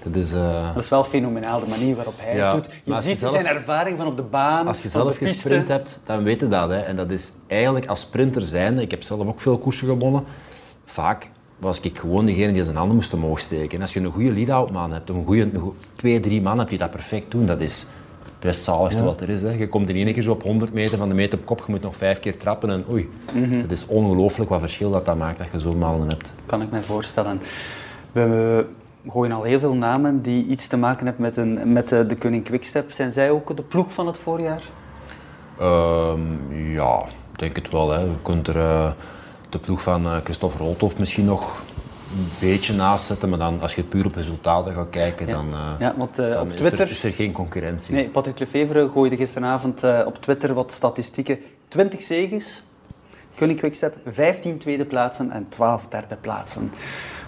dat is, uh... dat is wel fenomenaal, de manier waarop hij het doet. Je ziet zelf... zijn ervaring van op de baan, Als je zelf gesprint hebt, dan weet je dat. Hè. En dat is eigenlijk als sprinter zijnde, ik heb zelf ook veel koersen gewonnen, vaak was ik gewoon degene die zijn handen moest omhoog steken. En als je een goede lead-out man hebt, een goede, twee, drie man hebt die dat perfect doen, dat is, het zaligste wat er is. Hè. Je komt in één keer zo op 100 meter van de meter op kop, je moet nog vijf keer trappen en oei. Het is ongelooflijk wat verschil dat dat maakt dat je zo'n malen hebt. Kan ik me voorstellen. We gooien al heel veel namen die iets te maken hebben met, een, met de, de Koning Quickstep. Zijn zij ook de ploeg van het voorjaar? Ehm, ja, ik denk het wel. Hè. Je kunt er eh, de ploeg van eh Christophe Roltoff misschien nog een beetje naast zetten, maar dan, als je puur op resultaten gaat kijken, dan, eh, Ja, want eh, dan op is, Twitter... er, is er geen concurrentie. Nee, Patrick Lefevre gooide gisteravond eh, op Twitter wat statistieken. 20 zegens, Koning Quickstep, 15 tweede plaatsen en 12 derde plaatsen.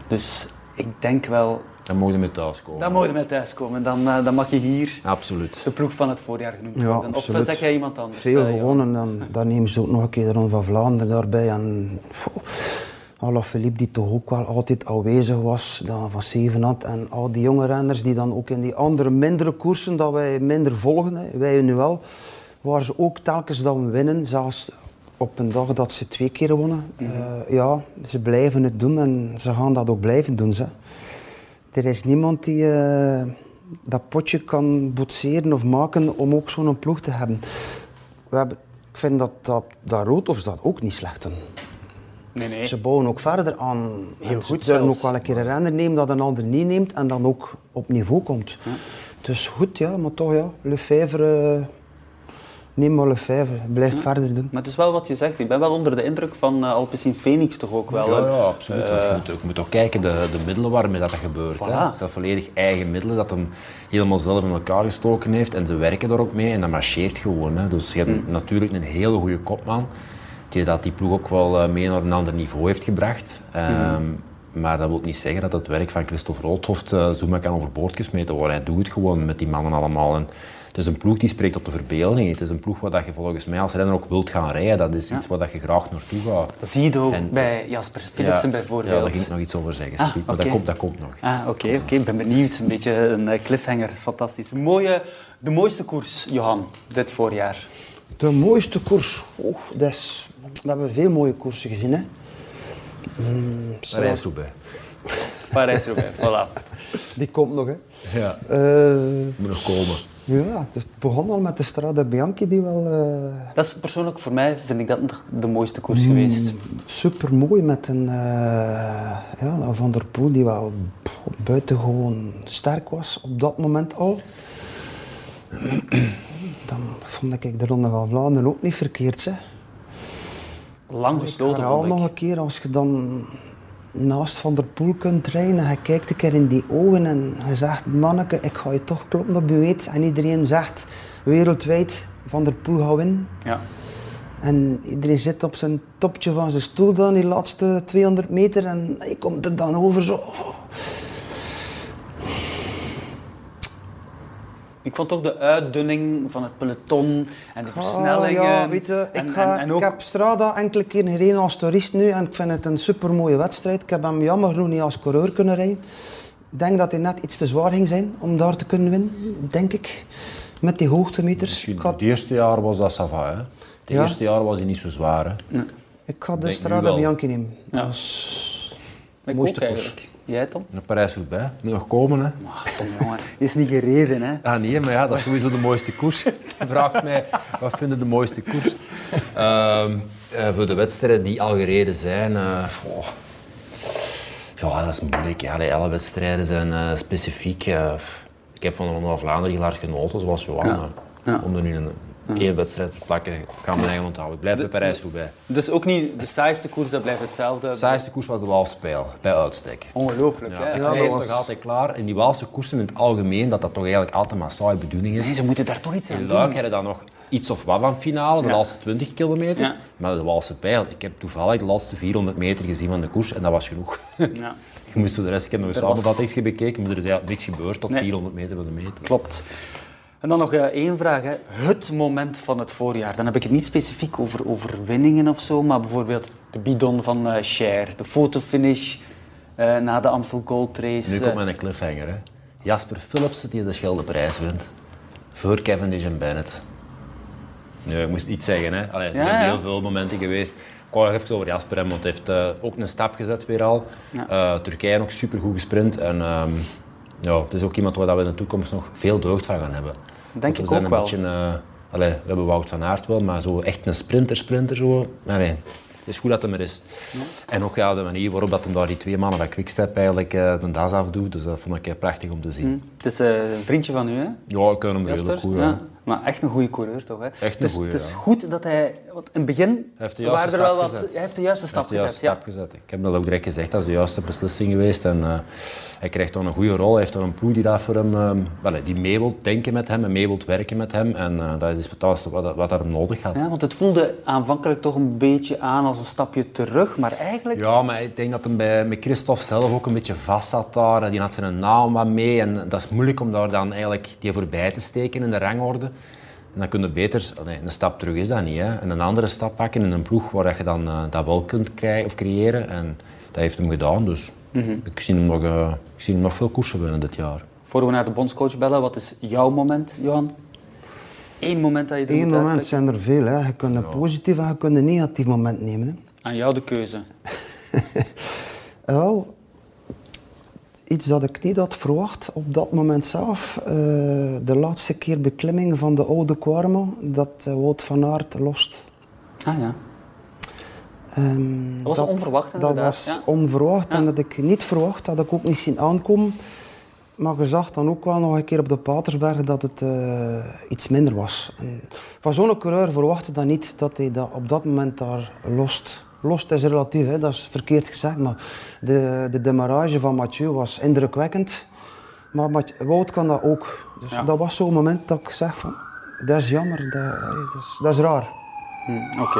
Dus ik denk wel, Dan mogen we met thuis komen. dan je met thuis komen. Dan, eh, dan mag je hier Absoluut. de ploeg van het voorjaar genoemd Ja, worden. Of zeg jij iemand anders? Veel eh, gewonnen. Dan, dan nemen ze ook nog een keer de Ronde van Vlaanderen daarbij. En Alaphilippe, die toch ook wel altijd aanwezig was, dan van zeven had. En al die jonge renners die dan ook in die andere, mindere koersen, dat wij minder volgen, hè, wij nu wel, waar ze ook telkens dan winnen, zelfs op een dag dat ze twee keer wonnen. Eh, ja, ze blijven het doen en ze gaan dat ook blijven doen. Ze. Er is niemand die eh, dat potje kan boetseren of maken om ook zo'n ploeg te hebben. We hebben, ik vind dat, dat, dat Roodhofs dat ook niet slecht doen. Nee, nee. Ze bouwen ook verder aan. Heel En ze goed durven ook wel een keer een renner nemen dat een ander niet neemt en dan ook op niveau komt. Dus goed, ja, maar toch ja, Lefebvre, eh, neem maar Lefebvre, blijft verder doen. Maar het is wel wat je zegt. Ik ben wel onder de indruk van uh, Alpecin Phoenix toch ook wel. Ja, hè? ja absoluut. Want je, moet, je moet ook kijken de, de middelen waarmee dat, dat gebeurt. Voilà. Hè. Het zijn volledig eigen middelen dat hem helemaal zelf in elkaar gestoken heeft. En ze werken er ook mee en dat marcheert gewoon. Hè. Dus je hebt natuurlijk een hele goede kopman. Die dat die ploeg ook wel eh, mee naar een ander niveau heeft gebracht. Ehm, Maar dat wil niet zeggen dat het werk van Christophe Roodhoft uh, zomaar kan overboord gesmeten worden. Hij doet het gewoon met die mannen allemaal. En het is een ploeg die spreekt op de verbeelding. Het is een ploeg waar dat je volgens mij als renner ook wilt gaan rijden. Dat is iets waar dat je graag naartoe gaat. Dat zie je ook En- bij Jasper Philipsen Ja, bijvoorbeeld. Ja, daar ging ik nog iets over zeggen. Ah, maar dat, komt, dat komt nog. Ah, oké, oké. Ik ben benieuwd. Een beetje een eh, cliffhanger. Fantastisch. Mooie, de mooiste koers, Johan, dit voorjaar. De mooiste koers. Oh, dat is, we hebben veel mooie koersen gezien. Hè. Mm, Parijs-Roubaix. Parijs-Roubaix, voilà. Die komt nog. Hè. Ja. Eh, Moet nog komen. Ja, het begon al met de Strada Bianchi die wel eh, Dat is persoonlijk voor mij, vind ik dat nog de mooiste koers geweest. super mooi met een eh, ja, Van der Poel die wel buitengewoon sterk was op dat moment al. Dan vond ik de Ronde van Vlaanderen ook niet verkeerd. Hè. Lang Ik herhaal vond nog ik. een keer, als je dan naast Van der Poel kunt rijden en je kijkt een keer in die ogen en je zegt, manneke, ik ga je toch kloppen op je weet. En iedereen zegt wereldwijd, Van der Poel gaat winnen. Ja. En iedereen zit op zijn topje van zijn stoel dan, die laatste 200 meter en hij komt er dan over zo. Ik vond toch de uitdunning van het peloton en de Ah, versnellingen. ja, weet je, ik, en, ga, en, en ook, ik heb Strada enkele keer gereden als toerist nu en ik vind het een supermooie wedstrijd. Ik heb hem jammer genoeg niet als coureur kunnen rijden. Ik denk dat hij net iets te zwaar ging zijn om daar te kunnen winnen, denk ik. Met die hoogtemeters. Misschien Ik had, Het eerste jaar was dat Sava. Hè? Het Ja. eerste jaar was hij niet zo zwaar. Hè? ik ga de Strada. Bianchi nemen. Ja. Dat is ik mooiste ook koers. eigenlijk. Jij, Tom? Naar Parijs-Roubaix. Moet nog komen. Hè? Ach, Tom, jongen. Is niet gereden, hè. Ah nee, maar ja, dat is sowieso de mooiste koers. Je vraagt mij, wat vind je de mooiste koers? Ehm, eh, voor de wedstrijden die al gereden zijn... eh, oh. Ja, dat is moeilijk. Ja, alle wedstrijden zijn eh, specifiek. ik heb van de Ronde van Vlaanderen heel hard genoten, zoals Johan. Ja. Ja. Om er nu een, één wedstrijd te plakken, gaan we eigen onthouden. Ik blijf bij Parijs-Roubaix. Dus ook niet de saaiste koers, dat blijft hetzelfde. De saaiste koers was de Waalse pijl, bij uitstek. Ongelooflijk, Ja, hè. dat Ja, was- altijd klaar. In die Waalse koersen in het algemeen, dat dat toch eigenlijk altijd maar saaie bedoeling is. Nee, ze moeten daar toch iets aan In doen. Luik hadden dan nog iets of wat van finale, de Ja. laatste 20 kilometer. Ja. Maar de Waalse pijl, ik heb toevallig de laatste 400 meter gezien van de koers en dat was genoeg. Ja, Je moest de rest, ik heb nog eens was- samenvattingen bekeken, maar er is eigenlijk niks gebeurd tot Nee. 400 meter van de meter. klopt. En dan nog eh, één vraag. Hè. Het moment van het voorjaar. Dan heb ik het niet specifiek over overwinningen of zo, maar bijvoorbeeld de bidon van eh Cher, de fotofinish eh, na de Amstel Gold Race. Nu komt mijn cliffhanger. Hè. Jasper Philipsen die de Scheldeprijs wint. Voor Cavendish en Bennett. Nee, ik moest iets zeggen. Hè. Allee, er Ja, zijn ja. heel veel momenten geweest. Ik wou even over Jasper hebben, want hij heeft eh, ook een stap gezet weer al. Ja. Turkije nog supergoed gesprint. En, ehm, ja, het is ook iemand waar we in de toekomst nog veel deugd van gaan hebben. Denk we ik ook een wel. Beetje, eh, allee, we hebben Wout van Aert wel, maar zo echt een sprinter, sprinter zo. Het is goed dat hij er is. En ook ja, de manier waarop dat hem daar die twee mannen bij Quickstep eigenlijk eh, de das afdoet, dus dat vond ik eh, prachtig om te zien. Het is een vriendje van u, hè? Ja, ik ken hem redelijk goed. ja. Maar echt een goede coureur, toch? Hè? een het is, goeie, het is goed dat hij... Want in het begin heeft de juiste waren er wel wat... gezet. Hij heeft de juiste stap de juiste gezet, stap gezet. Ik heb dat ook direct gezegd, dat is de juiste beslissing geweest. En, eh, hij krijgt dan een goede rol. Hij heeft dan een ploeg die, dat voor hem, wel, die mee wil denken met hem en mee wil werken met hem. En eh, dat is wat, wat hij hem nodig had. ja. ja, want het voelde aanvankelijk toch een beetje aan als een stapje terug, maar eigenlijk... Ja, maar ik denk dat hem bij, met Christophe zelf ook een beetje vast zat daar. Die had zijn naam wat mee en dat is moeilijk om daar dan eigenlijk die voorbij te steken in de rangorde. En dan kun je beter, nee, een stap terug is dat niet, hè. En een andere stap pakken in een ploeg waar je dan eh, dat wel kunt krijgen of creëren. En dat heeft hem gedaan, dus ik, zie hem nog, eh, ik zie hem nog veel koersen winnen dit jaar. Voor we naar de bondscoach bellen, wat is jouw moment, Johan? Eén moment dat je Eén moment zijn er veel. Hè. Je kunt een positief en je kunt een negatief moment nemen. Hè. Aan jou de keuze. Wel, iets dat ik niet had verwacht op dat moment zelf. eh, de laatste keer beklimming van de oude Quarmo, dat Wout van Aert lost. Ah ja. Ehm, Dat was onverwacht, Dat inderdaad, was ja. onverwacht en dat ik niet verwacht, dat ik ook niet zien aankomen. Maar je zag dan ook wel nog een keer op de Patersberg dat het eh, iets minder was. En van zo'n coureur verwachtte dat niet, dat hij dat op dat moment daar lost. Lost is relatief, hè? dat is verkeerd gezegd, maar de, de demarrage van Mathieu was indrukwekkend. Maar Wout kan dat ook. Dus Ja. dat was zo'n moment dat ik zeg van, dat is jammer, dat, is, dat is raar. Hm, Oké.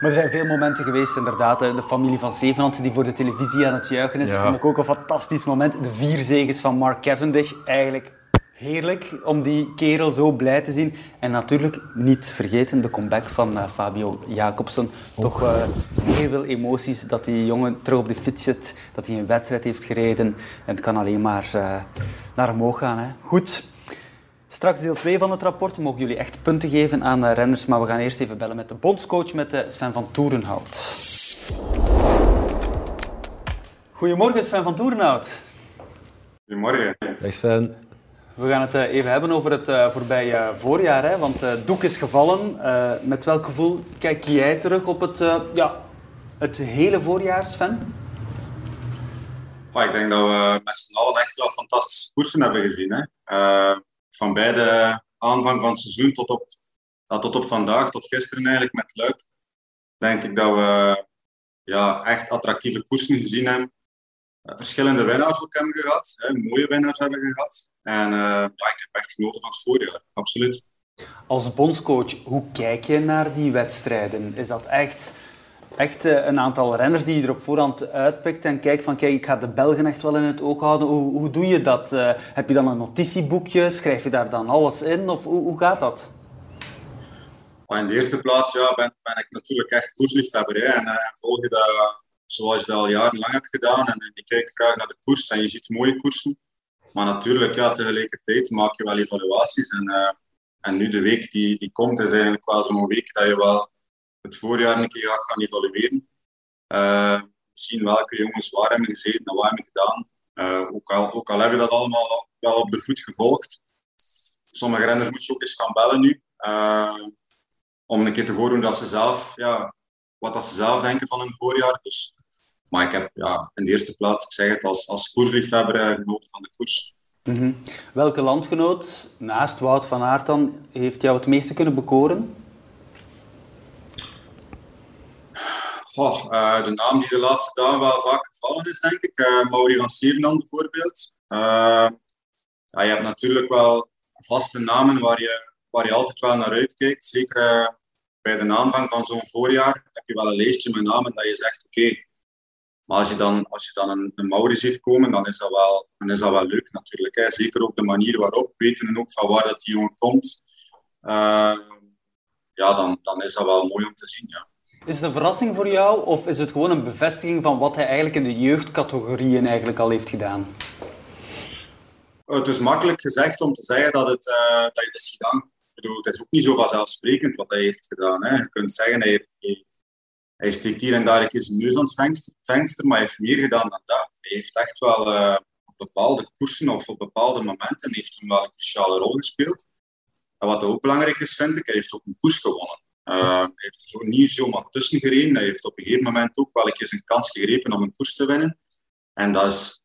Maar er zijn veel momenten geweest, inderdaad. De familie van Zevenhand die voor de televisie aan het juichen is. Ja. Vond ik ook een fantastisch moment. De vier zegens van Mark Cavendish. Eigenlijk heerlijk om die kerel zo blij te zien. En natuurlijk niet vergeten de comeback van eh, Fabio Jacobsen. Toch eh, heel veel emoties dat die jongen terug op de fiets zit. Dat hij een wedstrijd heeft gereden. En het kan alleen maar eh, naar omhoog gaan. Hè. Goed. Straks deel 2 van het rapport mogen jullie echt punten geven aan renners, maar we gaan eerst even bellen met de bondscoach, met Sven van Toerenhout. Goedemorgen Sven van Toerenhout. Goedemorgen. Dag Sven. We gaan het eh, even hebben over het eh, voorbije eh, voorjaar, hè, want doek is gevallen. Met welk gevoel kijk jij terug op het, ja, het hele voorjaar, Sven? Ik denk dat we met z'n allen echt wel fantastische koersen hebben gezien. Hè. Van bij de aanvang van het seizoen tot op, tot op vandaag, tot gisteren eigenlijk met Luik, denk ik dat we ja, echt attractieve koersen gezien hebben. Eh, verschillende winnaars ook hebben gehad, hè, mooie winnaars hebben gehad. En eh, ja, ik heb echt genoten van het voorjaar, absoluut. Als bondscoach, hoe kijk je naar die wedstrijden? Is dat echt, echt eh, een aantal renners die je er op voorhand uitpikt en kijkt van kijk, ik ga de Belgen echt wel in het oog houden. Hoe, hoe doe je dat? Heb je dan een notitieboekje? Schrijf je daar dan alles in? Of hoe, hoe gaat dat? In de eerste plaats ja, ben, ben ik natuurlijk echt koersliefhebber. Hè, en, en volg je dat zoals je dat al jarenlang hebt gedaan. En, je kijkt graag naar de koers en je ziet mooie koersen. Maar natuurlijk, ja, tegelijkertijd maak je wel evaluaties. En, eh, en nu de week die, die komt, is eigenlijk wel zo'n week dat je wel het voorjaar een keer gaat gaan evalueren. Eh, zien welke jongens waar hebben gezeten en wat hebben gedaan. Eh, ook, al, ook al heb je dat allemaal wel op de voet gevolgd. Sommige renners moet je ook eens gaan bellen nu. Om een keer te horen dat ze zelf, ja, wat dat ze zelf denken van hun voorjaar. Dus, maar ik heb ja, in de eerste plaats, ik zeg het, als, als koersliefhebber genoten van de koers. Welke landgenoot, naast Wout van Aert dan, heeft jou het meeste kunnen bekoren? Goh, eh, de naam die de laatste dagen wel vaak gevallen is, denk ik. Mauri van Sierenand bijvoorbeeld. Eh, ja, je hebt natuurlijk wel vaste namen waar je, waar je altijd wel naar uitkijkt. Zeker bij de aanvang van zo'n voorjaar heb je wel een lijstje met namen dat je zegt, oké. Maar als je dan, als je dan een, een ziet komen, dan is dat wel, dan is dat wel leuk natuurlijk. Hè. Zeker ook de manier waarop, weten ook van waar dat die jongen komt. Eh, ja, dan, dan is dat wel mooi om te zien, ja. Is het een verrassing voor jou of is het gewoon een bevestiging van wat hij eigenlijk in de jeugdcategorieën eigenlijk al heeft gedaan? Het is makkelijk gezegd om te zeggen dat, het, eh, dat je het is gedaan. Ik bedoel, het is ook niet zo vanzelfsprekend wat hij heeft gedaan. Hè. Je kunt zeggen, hij, hij, hij steekt hier en daar een keer zijn neus aan het venster, maar hij heeft meer gedaan dan dat. Hij heeft echt wel eh, op bepaalde koersen of op bepaalde momenten heeft hem wel een cruciale rol gespeeld. En wat ook belangrijk is, vind ik, hij heeft ook een koers gewonnen. Uh, hij heeft er zo niet zomaar tussen gereden. Hij heeft op een gegeven moment ook wel een kans gegrepen om een koers te winnen. En dat is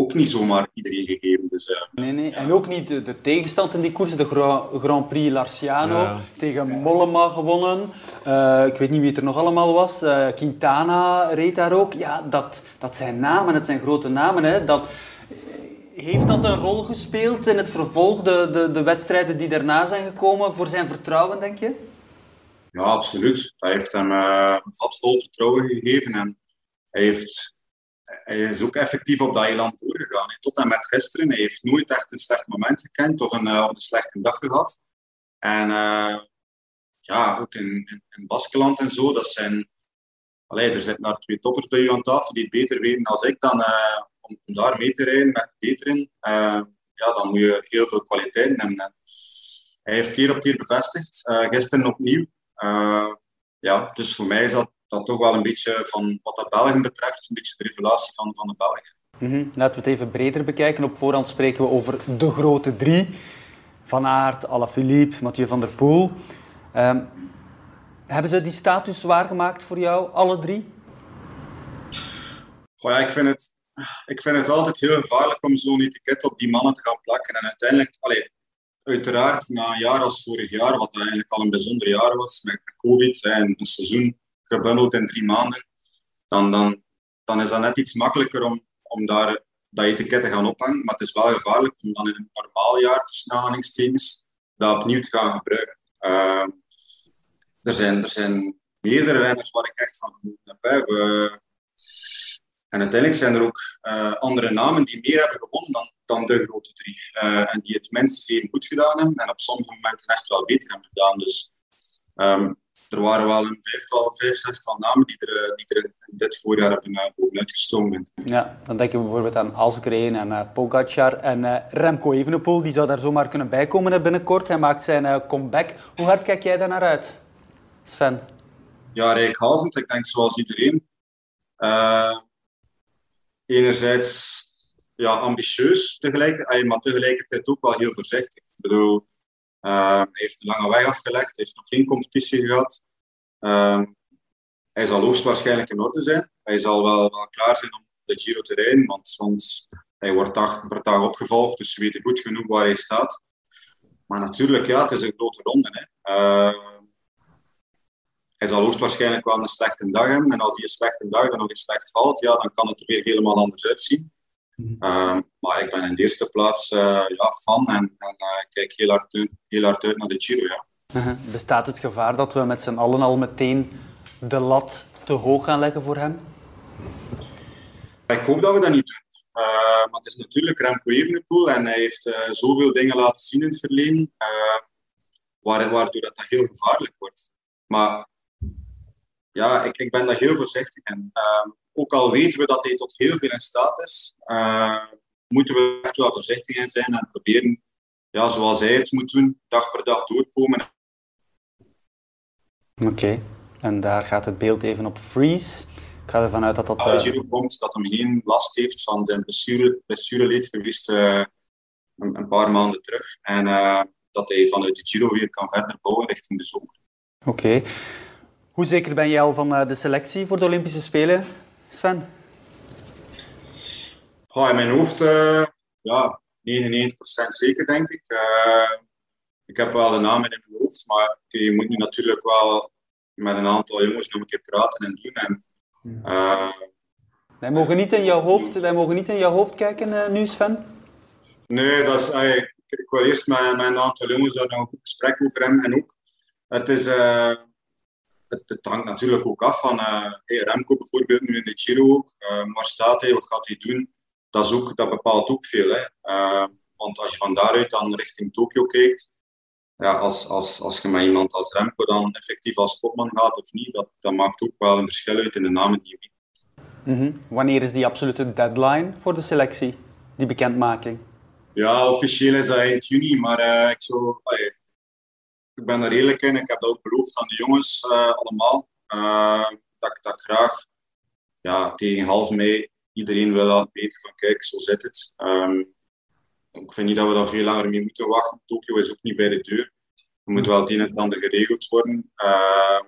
ook niet zomaar iedereen gegeven. Dus, uh, nee, nee. En ook niet de, de tegenstand in die koers, de Grand Prix Larciano ja. tegen Mollema gewonnen. Uh, ik weet niet wie het er nog allemaal was. Uh, Quintana reed daar ook. Ja, dat, dat zijn namen, het zijn grote namen. Hè. Dat, heeft dat een rol gespeeld in het vervolg, de, de, de wedstrijden die daarna zijn gekomen, voor zijn vertrouwen, denk je? Ja, absoluut. Hij heeft hem uh, vat vol vertrouwen gegeven en hij, heeft, hij is ook effectief op dat eiland doorgegaan. Tot en met gisteren. Hij heeft nooit echt een slecht moment gekend of een, of een slechte dag gehad. En uh, ja, ook in, in, Baskeland en zo, dat zijn... Allee, er zitten daar twee toppers bij u aan tafel die het beter weten dan ik. Dan, om, om, daar mee te rijden met beteren, ja, dan moet je heel veel kwaliteit hebben. En hij heeft keer op keer bevestigd. gisteren opnieuw. Ja, dus voor mij is dat, dat toch wel een beetje van wat dat Belgen betreft, een beetje de revelatie van, van de Belgen. Mm -hmm. Laten we het even breder bekijken. Op voorhand spreken we over de grote drie. Van Aert, Alaphilippe, Mathieu van der Poel. Um, hebben ze die status waargemaakt voor jou, alle drie? Goh, ja, ik, vind het, ik vind het altijd heel gevaarlijk om zo'n etiket op die mannen te gaan plakken. En uiteindelijk, allee, uiteraard na een jaar als vorig jaar, wat eigenlijk al een bijzonder jaar was, met COVID en een seizoen gebundeld in drie maanden, dan, dan, dan is dat net iets makkelijker om, om daar dat etiket te gaan ophangen. Maar het is wel gevaarlijk om dan in een normaal jaar tussen aanhalingstekens dat opnieuw te gaan gebruiken. Uh, er, zijn, er zijn meerdere renners waar ik echt van heb. En uiteindelijk zijn er ook uh, andere namen die meer hebben gewonnen dan, dan de grote drie. Uh, en die het minstens even goed gedaan hebben en op sommige momenten echt wel beter hebben gedaan. Dus um, er waren wel een vijftal, vijf, zestal namen die er, eh, die er in dit voorjaar hebben uh, bovenuit gestoken. Ja, dan denk je bijvoorbeeld aan Asgreen en uh, Pogacar en uh, Remco Evenepoel. Die zou daar zomaar kunnen bijkomen binnenkort. Hij maakt zijn comeback. Hoe hard kijk jij daar naar uit, Sven? Ja, reikhalzend. Ik denk zoals iedereen enerzijds ja, ambitieus, tegelijk, maar tegelijkertijd ook wel heel voorzichtig. Ik bedoel, heeft een lange weg afgelegd, heeft nog geen competitie gehad. Uh, hij zal hoogstwaarschijnlijk in orde zijn. Hij zal wel, wel klaar zijn om de Giro te rijden, want soms hij wordt dag per dag opgevolgd, dus ze weten goed genoeg waar hij staat. Maar natuurlijk, ja, het is een grote ronde. Hè. Uh, hij zal hoogstwaarschijnlijk wel een slechte dag hebben. En als hij een slechte dag dan nog eens slecht valt, ja, dan kan het er weer helemaal anders uitzien. Uh, maar ik ben in de eerste plaats uh, ja, fan en, en uh, kijk heel hard, uit, heel hard uit naar de Giro. Ja. Uh-huh. Bestaat het gevaar dat we met z'n allen al meteen de lat te hoog gaan leggen voor hem? Ik hoop dat we dat niet doen. Uh, maar het is natuurlijk Remco Evenepoel en hij heeft zoveel dingen laten zien in het verleden, waardoor dat, dat heel gevaarlijk wordt. Maar ja, ik, ik ben daar heel voorzichtig in. Ook al weten we dat hij tot heel veel in staat is, uh, moeten we echt wel voorzichtig in zijn en proberen, ja, zoals hij het moet doen, dag per dag doorkomen. Oké, okay. en daar gaat het beeld even op freeze. Ik ga ervan uit dat dat... Als uh... komt, dat hij geen last heeft van zijn blessure, blessureleed geweest uh, een, een, paar maanden terug. En uh, dat hij vanuit de Giro weer kan verder bouwen richting de zomer. Oké. Okay. Hoe zeker ben jij al van de selectie voor de Olympische Spelen, Sven? Oh, in mijn hoofd, uh, ja, 99% zeker denk ik. Uh, ik heb wel de namen in mijn hoofd, maar je moet nu natuurlijk wel met een aantal jongens nog een keer praten en doen. En, wij, mogen niet in jouw hoofd, wij mogen niet in jouw hoofd kijken nu, Sven? Nee, dat is, ik, ik wil eerst met, met een aantal jongens daar nog een gesprek over hebben. En ook, het is het, het, hangt natuurlijk ook af van uh, hey, Remco bijvoorbeeld nu in de Giro ook. Uh, waar staat hij? Wat gaat hij doen? Dat, is ook, dat bepaalt ook veel. Hè. Uh, want als je van daaruit dan richting Tokio kijkt, ja, als, als, als je met iemand als Remco dan effectief als kopman gaat of niet, dat, dat maakt ook wel een verschil uit in de namen die je. Mm -hmm. Wanneer is die absolute deadline voor de selectie, die bekendmaking? Ja, officieel is dat eind juni, maar ik zou, allee, ik ben er eerlijk in. Ik heb dat ook beloofd aan de jongens uh, allemaal. Dat, dat ik graag ja, tegen half mei iedereen wil laten weten van kijk, zo zit het. Um, ik vind niet dat we daar veel langer mee moeten wachten. Tokio is ook niet bij de deur. er moet wel het een en ander geregeld worden. Ehm,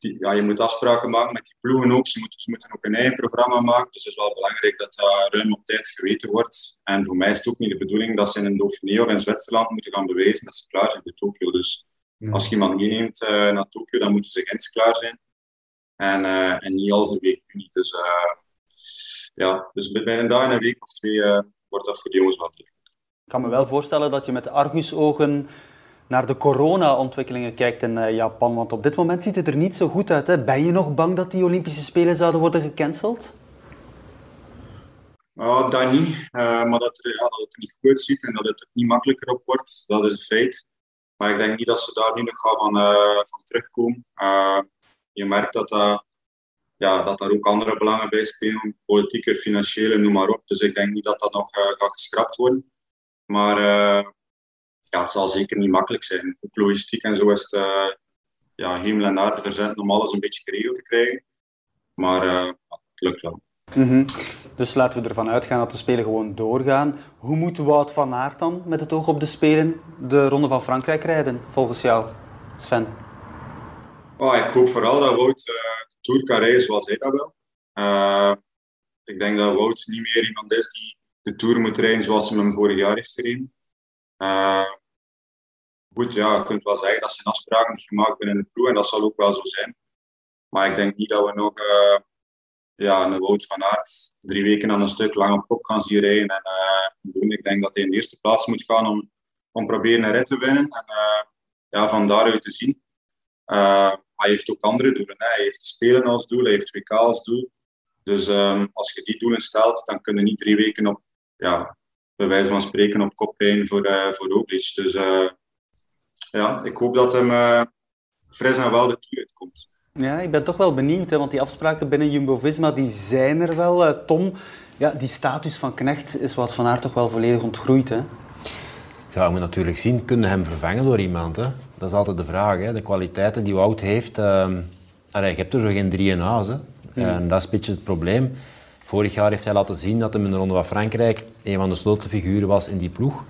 die, ja, je moet afspraken maken met die ploegen ook. Ze moeten, ze moeten ook een eigen programma maken. Dus het is wel belangrijk dat dat ruim op tijd geweten wordt. En voor mij is het ook niet de bedoeling dat ze in een Dauphiné of in Zwitserland moeten gaan bewijzen dat ze klaar zijn voor Tokio. Dus als je iemand meeneemt uh, naar Tokio, dan moeten ze eens klaar zijn. En, uh, en niet halverwege juni. Dus uh, ja, dus bij een dag en een week of twee wordt dat voor de jongens wel duidelijk. Ik kan me wel voorstellen dat je met argusogen naar de corona-ontwikkelingen kijkt in uh, Japan. Want op dit moment ziet het er niet zo goed uit. Hè? Ben je nog bang dat die Olympische Spelen zouden worden gecanceld? Oh, dat niet. Maar dat, het er niet goed ziet en dat het er niet makkelijker op wordt, dat is een feit. Maar ik denk niet dat ze daar nu nog gaan van, uh, van terugkomen. je merkt dat, ja, dat daar ook andere belangen bij spelen. Politieke, financiële, noem maar op. Dus ik denk niet dat dat nog gaat geschrapt worden. Maar ja, het zal zeker niet makkelijk zijn. Ook logistiek en zo is het uh, ja, hemel en aarde verzet om alles een beetje geregeld te krijgen. Maar uh, het lukt wel. Mm Dus laten we ervan uitgaan dat de Spelen gewoon doorgaan. Hoe moet Wout van Aert dan, met het oog op de Spelen, de Ronde van Frankrijk rijden, volgens jou, Sven? Oh, ik hoop vooral dat Wout uh, de Tour kan rijden zoals hij dat wil. ik denk dat Wout niet meer iemand is die de Tour moet rijden zoals hij hem vorig jaar heeft gereden goed, ja, je kunt wel zeggen dat zijn afspraken gemaakt binnen de ploeg en dat zal ook wel zo zijn. Maar ik denk niet dat we nog uh, ja, een Wout van Aert drie weken aan een stuk lang op kop gaan zien rijden. En, uh. Ik denk dat hij in de eerste plaats moet gaan om, om proberen een rit te winnen. En uh, ja, van daaruit te zien. hij heeft ook andere doelen. Hij heeft Spelen als doel, hij heeft WK als doel. Dus um, als je die doelen stelt, dan kun je niet drie weken op, ja, bij van spreken, op kop rijden voor, voor Roglic. Dus ja, ik hoop dat hem uh, fris en wel de toer uitkomt. Ja, ik ben toch wel benieuwd, hè, want die afspraken binnen Jumbo-Visma die zijn er wel. Uh, Tom, ja, die status van Knecht is wat van haar toch wel volledig ontgroeid. Hè? Ja, je moet natuurlijk zien, kunnen hem vervangen door iemand? Hè? Dat is altijd de vraag. Hè? De kwaliteiten die Wout heeft, uh, je hebt er zo geen drie in huis. Hè? Hmm. En dat is een beetje het probleem. Vorig jaar heeft hij laten zien dat hij in de Ronde van Frankrijk een van de sleutelfiguren was in die ploeg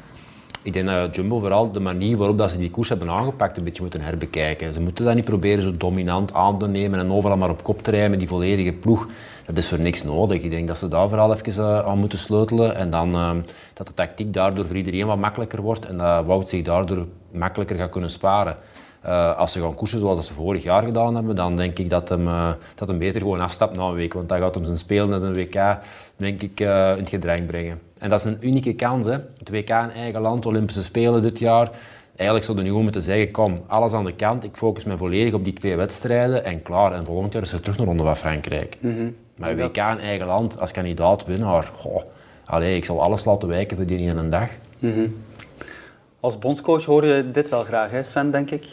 ik denk dat Jumbo vooral de manier waarop dat ze die koers hebben aangepakt een beetje moeten herbekijken. Ze moeten dat niet proberen zo dominant aan te nemen en overal maar op kop te rijden met die volledige ploeg. Dat is voor niks nodig. Ik denk dat ze daar vooral even uh, aan moeten sleutelen en dan uh, dat de tactiek daardoor voor iedereen wat makkelijker wordt en dat Wout zich daardoor makkelijker gaat kunnen sparen. Uh, als ze gaan koersen zoals ze vorig jaar gedaan hebben, dan denk ik dat hem, uh, dat hem beter gewoon afstapt na een week. Want dan gaat hem zijn spelen en zijn WK denk ik, uh, in het gedrang brengen. En dat is een unieke kans. Hè. Het WK in eigen land, Olympische Spelen dit jaar. Eigenlijk zouden we nu gewoon moeten zeggen, kom, alles aan de kant. Ik focus me volledig op die twee wedstrijden en klaar. En volgend jaar is er terug naar Ronde van Frankrijk. Mm -hmm. Maar WK in eigen land, als kandidaat winnaar, goh, allez, ik zal alles laten wijken voor die in een dag. Mm -hmm. Als bondscoach hoor je dit wel graag, hè Sven, denk ik?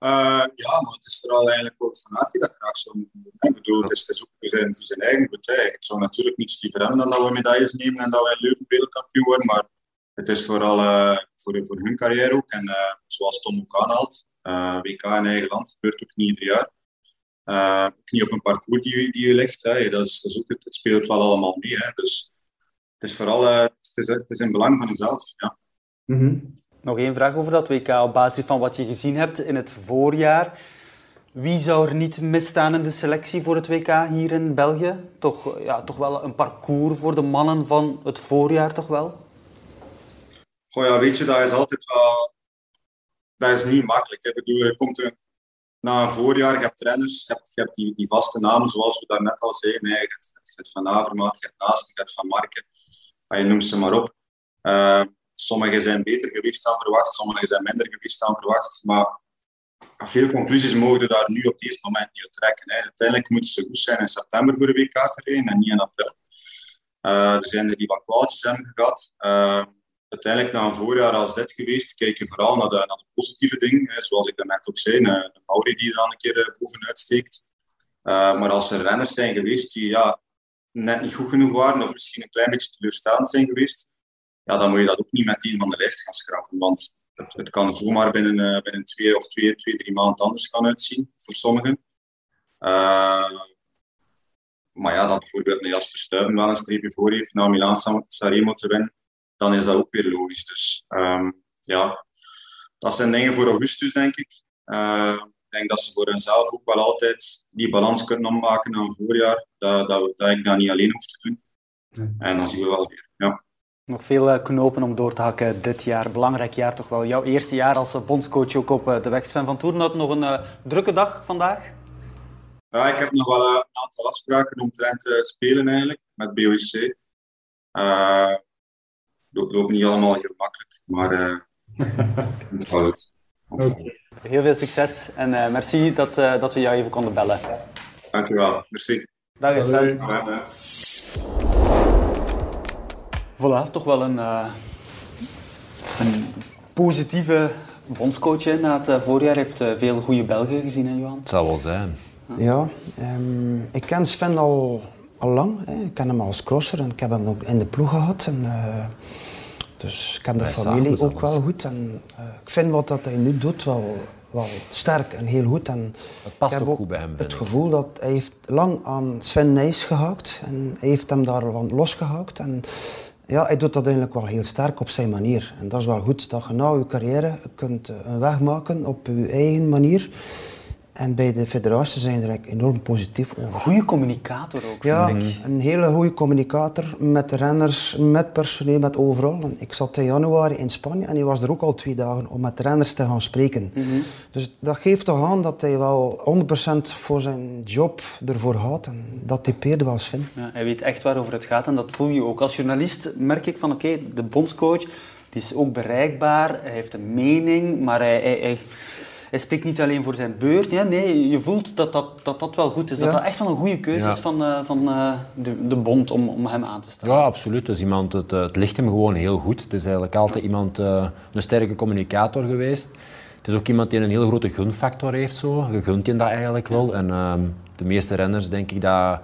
Uh, ja, maar het is vooral eigenlijk ook van Aert die dat graag zou doen. Ik bedoel, het is, ook voor zijn, eigen goed. Ik zou natuurlijk niets liever hebben dan dat we medailles nemen en dat we in Leuven wereldkampioen worden, maar het is vooral uh, voor, voor hun carrière ook. En uh, zoals Tom ook aanhaalt, WK in eigen land gebeurt ook niet ieder jaar. ook niet op een parcours die, die je legt. Hè. Dat, is, dat het, speelt wel allemaal mee. Hè. Dus het is vooral het is, het is in belang van jezelf. Ja. -hmm. Nog één vraag over dat WK. Op basis van wat je gezien hebt in het voorjaar, wie zou er niet misstaan in de selectie voor het WK hier in België? Toch, ja, toch wel een parcours voor de mannen van het voorjaar, toch wel? Goh ja, weet je, dat is altijd wel... Dat is niet makkelijk. Ik bedoel, je komt na een voorjaar, je hebt trainers, je hebt, hebt die, die vaste namen, zoals we daarnet al zeiden. Je, hebt, je hebt Van Avermaat, je hebt Naast, je hebt Van Marken. Je noemt ze maar op. Uh, Sommige zijn beter geweest dan verwacht, sommige zijn minder geweest dan verwacht. Maar veel conclusies mogen we daar nu op dit moment niet trekken. Hè. Uiteindelijk moeten ze goed zijn in september voor de WK te rijden en niet in april. Uh, er zijn er die wat kwaaltjes hebben gehad. Uh, uiteindelijk, na een voorjaar als dit geweest, kijk je vooral naar de, naar de positieve dingen. Hè. Zoals ik daarnet ook zei, de Mauri die er dan een keer eh, bovenuit steekt. maar als er renners zijn geweest die ja, net niet goed genoeg waren, of misschien een klein beetje teleurstaand zijn geweest, ja, dan moet je dat ook niet meteen van de lijst gaan schrappen. Want het, het kan zomaar binnen, uh, binnen twee of twee, twee, drie maanden anders gaan uitzien voor sommigen. Uh, maar ja, dat bijvoorbeeld een Jasper Stuyven wel een streepje voor heeft na Milaan Sanremo te winnen, dan is dat ook weer logisch. Dus um, ja, dat zijn dingen voor augustus, denk ik. Uh, ik denk dat ze voor hunzelf ook wel altijd die balans kunnen ommaken naar een voorjaar. Dat, dat, dat ik dat niet alleen hoef te doen. En dan zien we wel weer. Nog veel eh, knopen om door te hakken dit jaar. Belangrijk jaar toch wel. Jouw eerste jaar als eh, bondscoach ook op de weg. Sven van Toeren nog een uh, drukke dag vandaag? Ja, ik heb nog wel een aantal afspraken omtrent te spelen eigenlijk, met BOIC. Uh, het loopt niet allemaal heel makkelijk, maar het gaat goed. Heel veel succes en uh, merci dat, uh, dat we jou even konden bellen. Dankjewel, merci. Dag Sven. Voilà, toch wel een, uh, een positieve bondscoach hè. na het voorjaar. heeft veel goede Belgen gezien, hè, Johan? Het zal wel zijn. Ja, um, ik ken Sven al, al lang. Hè. Ik ken hem als crosser en ik heb hem ook in de ploeg gehad. En, dus ik ken de familie ook wel goed. En, uh, ik vind wat dat hij nu doet wel, wel sterk en heel goed. En dat past ook, goed bij hem. Het gevoel dat hij heeft lang aan Sven Nijs gehaakt en hij heeft hem daarvan losgehaakt. En ja, hij doet dat eigenlijk wel heel sterk op zijn manier. En dat is wel goed dat je na je carrière kunt een weg maken op je eigen manier. En bij de federatie zijn er enorm positief over. Goede communicator ook, ja, vind ik. een hele goede communicator met renners, met personeel, met overal. En ik zat in januari in Spanje en hij was er ook al twee dagen om met renners te gaan spreken. Mhm. Dus dat geeft toch aan dat hij wel 100% voor zijn job ervoor gaat. En dat typeerde wel Sven. Ja, hij weet echt waarover het gaat en dat voel je ook. Als journalist merk ik van oké, de bondscoach die is ook bereikbaar, hij heeft een mening, maar hij, hij, hij hij spreekt niet alleen voor zijn beurt. Ja, nee, je voelt dat dat, dat, dat wel goed is. Dat dat echt wel een goede keuze is van, uh, van uh, de, de bond om, om hem aan te stellen. Ja, absoluut. Dus iemand, het, het ligt hem gewoon heel goed. Het is eigenlijk altijd iemand, uh, een sterke communicator geweest. Het is ook iemand die een heel grote gunfactor heeft. Zo. Je gunt je dat eigenlijk wel. En ehm, de meeste renners denk ik dat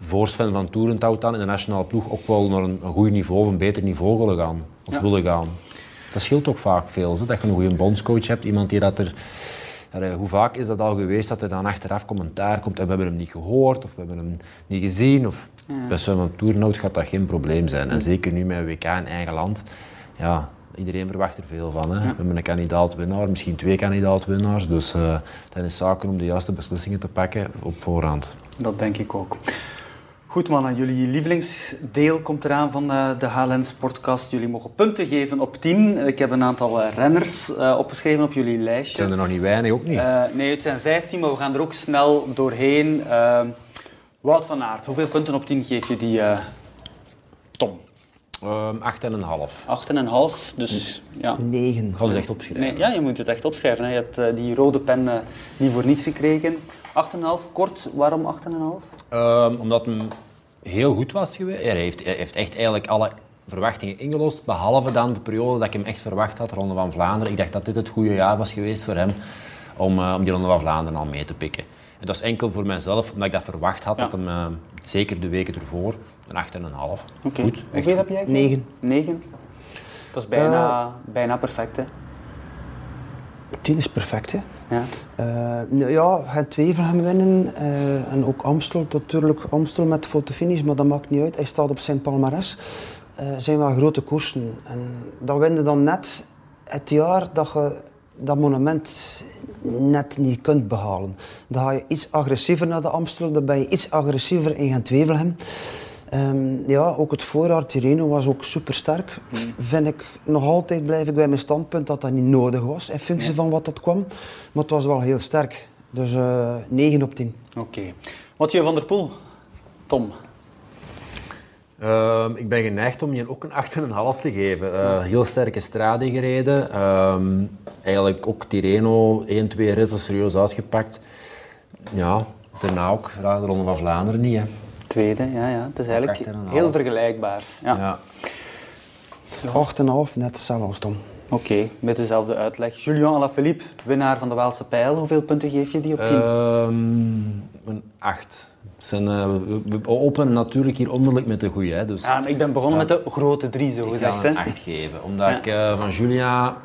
voor Sven van Toerentout dan in de nationale ploeg ook wel naar een, een goed niveau of een beter niveau willen gaan. Of ja. willen gaan. Dat scheelt ook vaak veel. Dat je een goede bondscoach hebt, iemand die dat er... Hoe vaak is dat al geweest dat er dan achteraf commentaar komt en we hebben hem niet gehoord of we hebben hem niet gezien? Of... Ja. Bij van Toernout gaat dat geen probleem zijn. En zeker nu met WK in eigen land. Ja, iedereen verwacht er veel van. Hè. We hebben een kandidaat-winnaar, misschien twee kandidaat-winnaars. Dus uh, dan is zaken om de juiste beslissingen te pakken op voorhand. Dat denk ik ook. Goed mannen, jullie lievelingsdeel komt eraan van de HLN Sportcast. Jullie mogen punten geven op 10. Ik heb een aantal renners uh, opgeschreven op jullie lijstje. Het zijn er nog niet weinig, ook niet? Uh, nee, het zijn 15, maar we gaan er ook snel doorheen. Uh, Wout van Aert, hoeveel punten op 10 geef je die Tom? Um, 8,5. 8,5, dus ja. 9. Ik ga het echt opschrijven. Nee, ja, je moet het echt opschrijven. Hè. Je hebt die rode pen niet voor niets gekregen. 8,5, kort. Waarom 8,5? Um, omdat hem heel goed was geweest. Hij heeft, hij heeft echt eigenlijk alle verwachtingen ingelost, behalve dan de periode dat ik hem echt verwacht had, Ronde van Vlaanderen. Ik dacht dat dit het goede jaar was geweest voor hem om, uh, om die Ronde van Vlaanderen al mee te pikken. En dat is enkel voor mijzelf, omdat ik dat verwacht had, ja. dat hem uh, zeker de weken ervoor een 8,5. Okay. Goed. Hoeveel heb jij? 9. 9? Dat is bijna, uh, bijna perfect, hè? 10 is perfect, hè? Ja, uh, ja het Twevelgem winnen uh, en ook Amstel, natuurlijk Amstel met fotofinish, maar dat maakt niet uit. Hij staat op zijn palmares. Uh, zijn wel grote koersen. En dat winde dan net het jaar dat je dat monument net niet kunt behalen. Dan ga je iets agressiever naar de Amstel, dan ben je iets agressiever in het Twevelgem. Um, ja, ook het voorjaar Tirreno was ook super sterk. Hmm. Vind ik nog altijd blijf ik bij mijn standpunt dat dat niet nodig was in functie Nee. van wat dat kwam. Maar het was wel heel sterk. Dus eh 9 op 10. Oké. Mathieu van der Poel. Tom. Ehm, ik ben geneigd om je ook een 8,5 te geven. Eh, heel sterke strade gereden. Ehm, eigenlijk ook Tirreno, 1, 2 ritten serieus uitgepakt. Ja, daarna ook de Ronde van Vlaanderen niet. Hè. Tweede, ja, ja. Het is eigenlijk 8,5. heel vergelijkbaar. Ja. Ja. 8,5, net hetzelfde als Tom. Oké, met dezelfde uitleg. Julien Alaphilippe, winnaar van de Waalse Pijl. Hoeveel punten geef je die op 10? Ehm, een 8. Zijn, eh, we, we openen natuurlijk hier onmiddellijk met de goeie. Hè, dus ja, maar ik ben begonnen met de grote drie, zo ik gezegd. ga een hè. 8 geven. Omdat Ja. ik eh, van Julia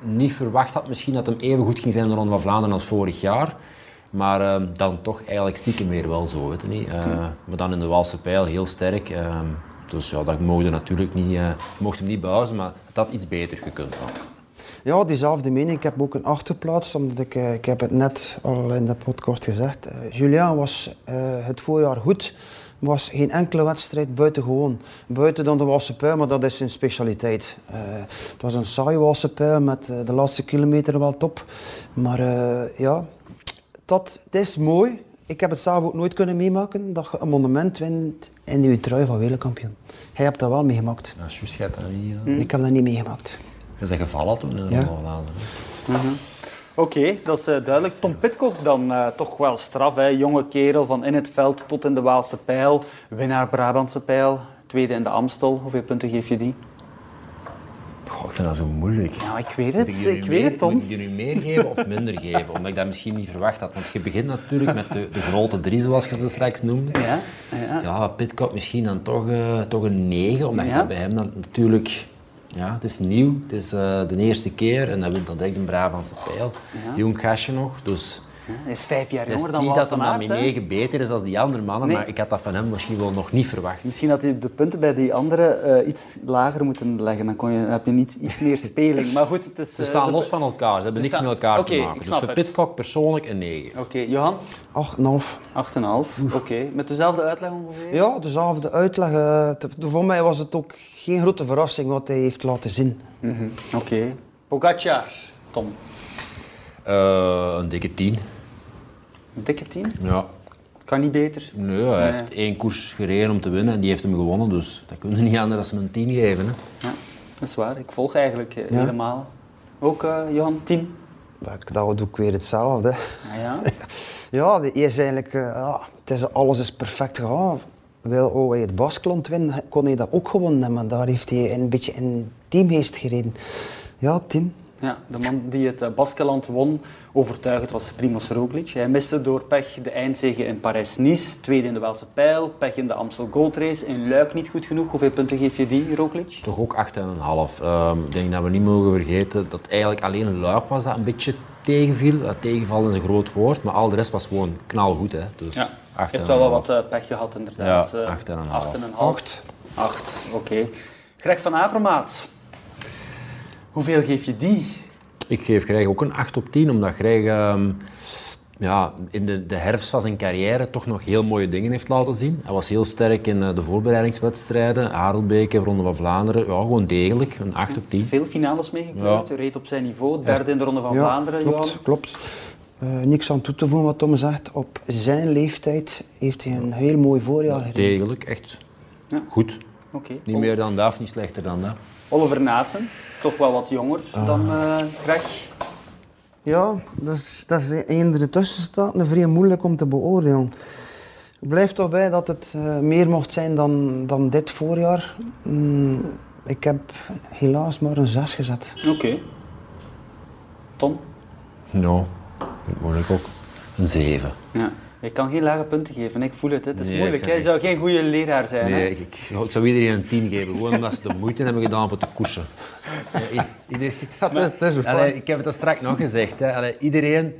niet verwacht had misschien dat hem even goed ging zijn in de Ronde van Vlaanderen als vorig jaar. Maar eh, dan toch eigenlijk stiekem weer wel zo, weet niet. Eh, Maar dan in de Waalse pijl heel sterk. eh, dus ja, dat mocht natuurlijk niet, eh, mocht hem niet buizen, maar het had iets beter gekund. dan. Ja, diezelfde mening. Ik heb ook een achterplaats, omdat ik, eh, ik heb het net al in de podcast gezegd. Julien was het voorjaar goed, was geen enkele wedstrijd buitengewoon. Buiten dan de Walse Pijl, maar dat is zijn specialiteit. Het was een saaie Walse Pijl met de laatste kilometer wel top. Maar ja, dat, het is mooi. Ik heb het zelf ook nooit kunnen meemaken dat je een monument wint in je trui van wereldkampioen. Jij hebt dat wel meegemaakt. Ja, juist, jij hebt dat niet gedaan. Ik heb dat niet meegemaakt. Dat is een gevallen toen in de Ja. Vlaanderen. Oké, dat is eh, duidelijk. Tom Pitcock dan eh, toch wel straf. Hè? Jonge kerel van in het veld tot in de Waalse pijl. Winnaar Brabantse pijl. Tweede in de Amstel. Hoeveel punten geef je die? Goh, ik vind dat zo moeilijk. Ja, ik weet het. je nu Ik weet meer- het, Tom. Moet ik je nu meer geven of minder geven? Omdat ik dat misschien niet verwacht had. Want je begint natuurlijk met de, de grote drie, zoals je ze straks noemde. Ja, ja. Ja, Pitcock misschien dan toch, eh, toch een 9, omdat je Ja. dat bij hem dan natuurlijk... Ja, het is nieuw, het is eh, de eerste keer en hij wint dan direct een Brabantse pijl. Jong gastje nog, dus... Hij is vijf jaar jonger dan niet dat hem van dan? 9 beter is dan die andere mannen, Nee. maar ik had dat van hem misschien wel nog niet verwacht. Misschien had hij de punten bij die andere eh, iets lager moeten leggen. Dan, kon je, dan heb je niet, iets meer speling. Maar goed, het is... Ze eh, staan de- los van elkaar, ze hebben Ze niks staan- met elkaar te maken. Dus voor. Pitcock persoonlijk een 9. Oké, Johan? 8,5. 8,5. Oké, met dezelfde uitleg ongeveer? Ja, dezelfde uitleg. eh, te- Voor mij was het ook geen grote verrassing wat hij heeft laten zien. Mhm, Oké. Pogacar, Tom. Eh, een dikke 10. Een dikke 10? Ja. Kan niet beter. Nee, hij heeft één koers gereden om te winnen en die heeft hem gewonnen, dus dat kun je niet anders dan hem een 10 geven. Hè. Ja, dat is waar. Ik volg eigenlijk eh, Ja. helemaal. Ook eh, Johan, 10? Maar ik- Dat doe ik weer hetzelfde. Ah, ja. Ja, die is eigenlijk, eh, ja, het is, alles is perfect gegaan. Wil oh, hij het Baskeland winnen, kon hij dat ook gewonnen hebben. Daar heeft hij een beetje in teamgeest gereden. Ja, tien. Ja, de man die het Baskeland won, overtuigend was Primoz Roglic. Hij miste door pech de eindzege in Parijs-Nice, tweede in de Waalse Pijl, pech in de Amstel Gold Race, in Luik niet goed genoeg. Hoeveel punten geef je die, Roglic? Toch ook 8,5. Ehm ik denk dat we niet mogen vergeten dat eigenlijk alleen Luik was dat een beetje tegenviel. Dat tegenval is een groot woord, maar al de rest was gewoon knalgoed. Hè. Dus Ja, 8,5. heeft wel wat eh, pech gehad inderdaad. Ja, Eh, 8,5. 8,5. Acht. 8, oké. Greg van Avermaat, hoeveel geef je die? Ik geef Greg ook een 8 op 10, omdat Greg ehm, ja, in de, de herfst van zijn carrière toch nog heel mooie dingen heeft laten zien. Hij was heel sterk in eh, de voorbereidingswedstrijden, Harelbeke, Ronde van Vlaanderen. Ja, gewoon degelijk, een 8 op 10. Veel finales meegekleurd, reed op zijn niveau, derde in de Ronde van Ja, Vlaanderen, klopt. Johan. klopt. Eh, niks aan toe te voegen wat Tom zegt. Op zijn leeftijd heeft hij een heel mooi voorjaar gereden. Degelijk, echt Ja. goed. Oké. Niet meer dan dat, of niet slechter dan dat. Oliver Naassen, toch wel wat jonger dan eh Greg. Ja, dat is, dat is een er tussen staat, vrij moeilijk om te beoordelen. Ik blijf toch bij dat het eh, meer mocht zijn dan, dan dit voorjaar. Mm, ik heb helaas maar een 6 gezet. Oké. Tom? Ja, moeilijk ook. Een 7. Ja. Je kan geen lage punten geven, ik voel het. Het is Nee, moeilijk. ik. Je zou geen goede leraar zijn. hè. Nee, ik, ik, zou- ik iedereen een 10 geven, gewoon omdat ze de moeite hebben gedaan voor te koersen. Ja, i- ieder- Ja, dat is- dat is. Allee, ik heb het al straks nog gezegd. Hè. Allee, iedereen,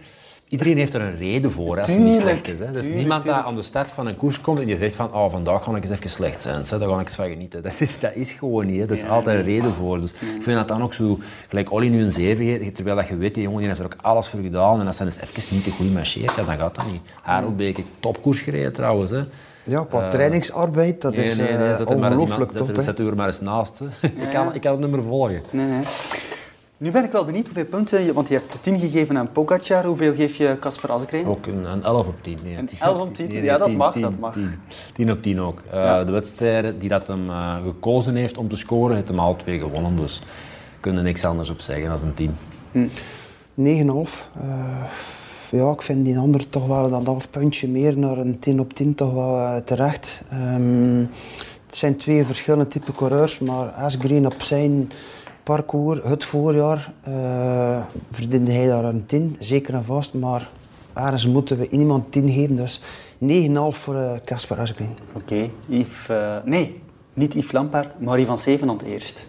iedereen heeft er een reden voor als het niet slecht is. Hè. Tuurlijk, niemand dat tuurlijk. aan de start van een koers komt en die zegt van oh, vandaag ga ik eens even slecht zijn. Hè. Daar ga ik eens van genieten. Dat is, dat is gewoon niet. Hè. Er is Ja, altijd een reden voor. Dus ik vind dat dan ook zo, gelijk Olly nu een 7 geeft, terwijl dat je weet, die jongen die heeft er ook alles voor gedaan en als hij eens even niet te goed marcheert, ja, dan gaat dat niet. Haroldbeek, topkoers gereden trouwens. Hè. Ja, qua trainingsarbeid, dat Nee, is nee, nee, eh, ongelooflijk top. Zet u er maar eens naast. Hè. ik, kan, ik kan het nummer volgen. Nee, nee. Nu ben ik wel benieuwd hoeveel punten, je- want je hebt 10 gegeven aan Pogacar. Hoeveel geef je Casper Asgreen? Ook een, een 11 op 10. Nee, Een 10 11 op 10? Ja, dat mag, dat mag. 10, 10 op 10 ook. Ja. De wedstrijden die dat hem eh, gekozen heeft om te scoren, heeft hem al twee gewonnen. Dus kunnen niks anders op zeggen dan een 10. 9,5. Eh, ja, ik vind die ander toch wel dat half puntje meer naar een 10 op 10 toch wel terecht. Ehm, het zijn twee verschillende type coureurs, maar Asgreen op zijn parcours, het voorjaar, eh, verdiende hij daar een 10, zeker en vast. Maar ergens moeten we iemand 10 geven, dus 9,5 voor eh, Casper Asgreen. Oké, Yves... eh, nee, niet Yves Lampaard, maar Marie van Zevenand eerst.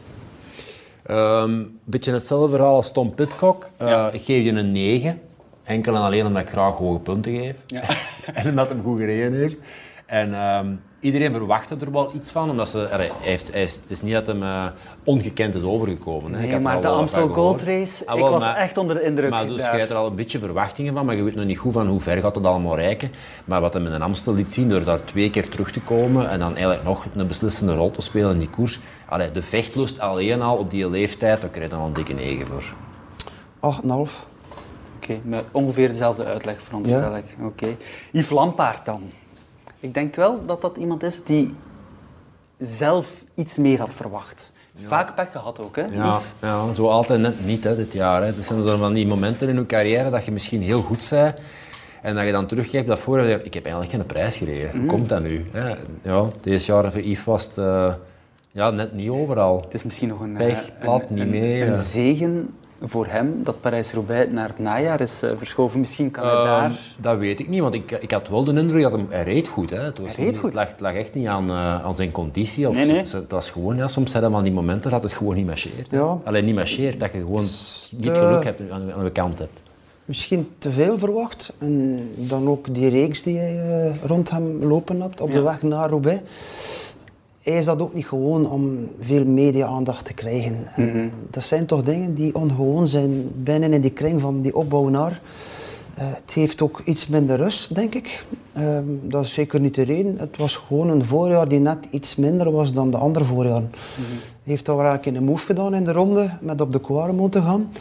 Een beetje hetzelfde verhaal als Tom Pitcock. Eh, Ja. Ik geef je een 9. Enkel en alleen omdat ik graag hoge punten geef. Ja. en omdat hij hem goed gereden heeft. En ehm, iedereen verwachtte er wel iets van, omdat ze, hij heeft, hij is, het is niet dat hem eh, ongekend is overgekomen. Hè. Ik Nee, had maar de Amstel Gold. Race, Ah, ik was maar- echt onder de indruk Maar dus je hebt er al een beetje verwachtingen van, maar je weet nog niet goed van hoe ver gaat het allemaal reiken. Maar wat hem in een Amstel liet zien, door daar twee keer terug te komen en dan eigenlijk nog een beslissende rol te spelen in die koers. Allee, de vechtlust alleen al op die leeftijd, daar krijg je dan wel een dikke 9 voor. 8,5. Oké, met ongeveer dezelfde uitleg veronderstel Ja. ik. Oké. Yves Lampaard dan. Ik denk wel dat dat iemand is die zelf iets meer had verwacht. Vaak pech gehad ook, hè? Ja, ja, zo altijd net niet hè, dit jaar. Hè. Het zijn zo van die momenten in je carrière dat je misschien heel goed bent. En dat je dan terugkijkt dat voor ik heb eigenlijk geen prijs gereden. Hoe komt dat nu? Hè? Ja, deze jaar voor Yves was het eh, ja, net niet overal. Het is misschien nog een, Pech, eh, plat, een, niet een- mee, een zegen voor hem dat Parijs-Roubaix naar het najaar is eh, verschoven. Misschien kan hij Ehm, daar... dat weet ik niet, want ik, ik had wel de indruk dat hem, hij reed goed. Hè. Het, was Hij reed niet- goed. Het, lag, het lag echt niet aan, eh, aan zijn conditie. Of Nee, nee. Het was gewoon, ja, soms zijn van die momenten dat het gewoon niet marcheert. Ja. Alleen niet marcheert, dat je gewoon niet geluk hebt aan, aan de kant hebt. Misschien te veel verwacht. En dan ook die reeks die hij eh, rond hem lopen had op de weg naar Roubaix. Hij is dat ook niet gewoon om veel media-aandacht te krijgen. En Dat zijn toch dingen die ongewoon zijn binnen in die kring van die opbouw naar. Eh, het heeft ook iets minder rust, denk ik. Ehm, dat is zeker niet de reden. Het was gewoon een voorjaar die net iets minder was dan de andere voorjaren. Hij heeft al wel keer een move gedaan in de ronde met op de Quaremont te gaan.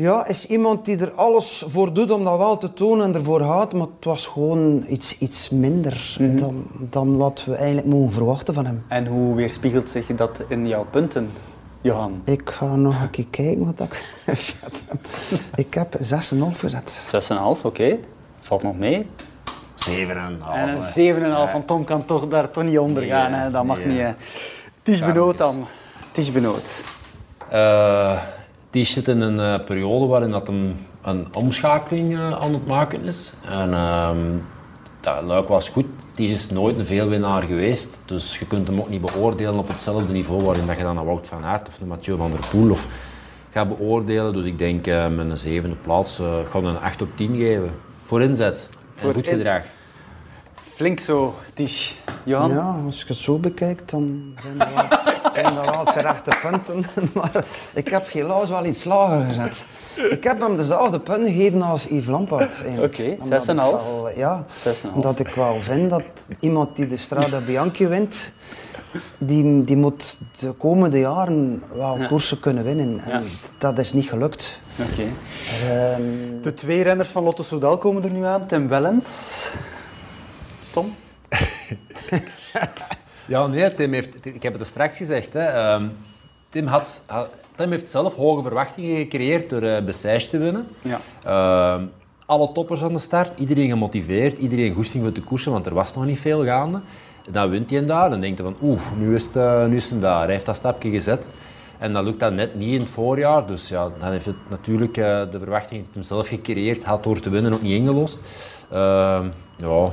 Ja, is iemand die er alles voor doet om dat wel te tonen en ervoor gaat, maar het was gewoon iets, iets minder dan, dan wat we eigenlijk mogen verwachten van hem. En hoe weerspiegelt zich dat in jouw punten, Johan? Ik ga nog een keer kijken wat ik gezet heb. Ik heb 6,5 gezet. 6,5, oké. Valt nog mee. 7,5. En een hè. 7,5 van Tom kan toch daar toch niet onder gaan. hè. Hè? Dat mag Nee, niet. hè. Kamertjes. Benoot dan. Ties Benoot. Eh, die zit in een eh, periode waarin dat een, een omschakeling eh, aan het maken is. En ehm, dat luik was goed. Die is nooit een veelwinnaar geweest. Dus je kunt hem ook niet beoordelen op hetzelfde niveau waarin dat je dan een Wout van Aert of een Mathieu van der Poel of gaat beoordelen. Dus ik denk eh, met een zevende plaats uh, ga een 8 op 10 geven. Voor inzet. En Voor goed in- gedrag. Flink zo, Ties. Johan? Ja, als je het zo bekijkt, dan zijn dat wel, zijn dat wel terechte punten. Maar ik heb helaas wel iets lager gezet. Ik heb hem dezelfde punten gegeven als Yves Lampaard. eigenlijk. Oké, Omdat ik 6,5. wel, Ja, 6,5. omdat ik wel vind dat iemand die de Strada Bianchi wint, die, die moet de komende jaren wel koersen kunnen winnen. En Ja. dat is niet gelukt. Oké. Dus, ehm, De twee renners van Lotto Soudal komen er nu aan. Tim Wellens. Tom? Ja, nee, Tim heeft, ik heb het er straks gezegd. Hè, ehm, Tim, had, had- Tim heeft zelf hoge verwachtingen gecreëerd door uh, Bessèges te winnen. Ja. Ehm, alle toppers aan de start, iedereen gemotiveerd, iedereen goesting voor te koersen, want er was nog niet veel gaande. Dan wint hij daar, dan denkt hij van oeh, nu is, het, eh, nu is hem daar. Hij heeft dat stapje gezet. En dat lukt dan net niet in het voorjaar. Dus ja, dan heeft het natuurlijk eh, de verwachting die hij zelf gecreëerd had door te winnen ook niet ingelost. Ehm, ja,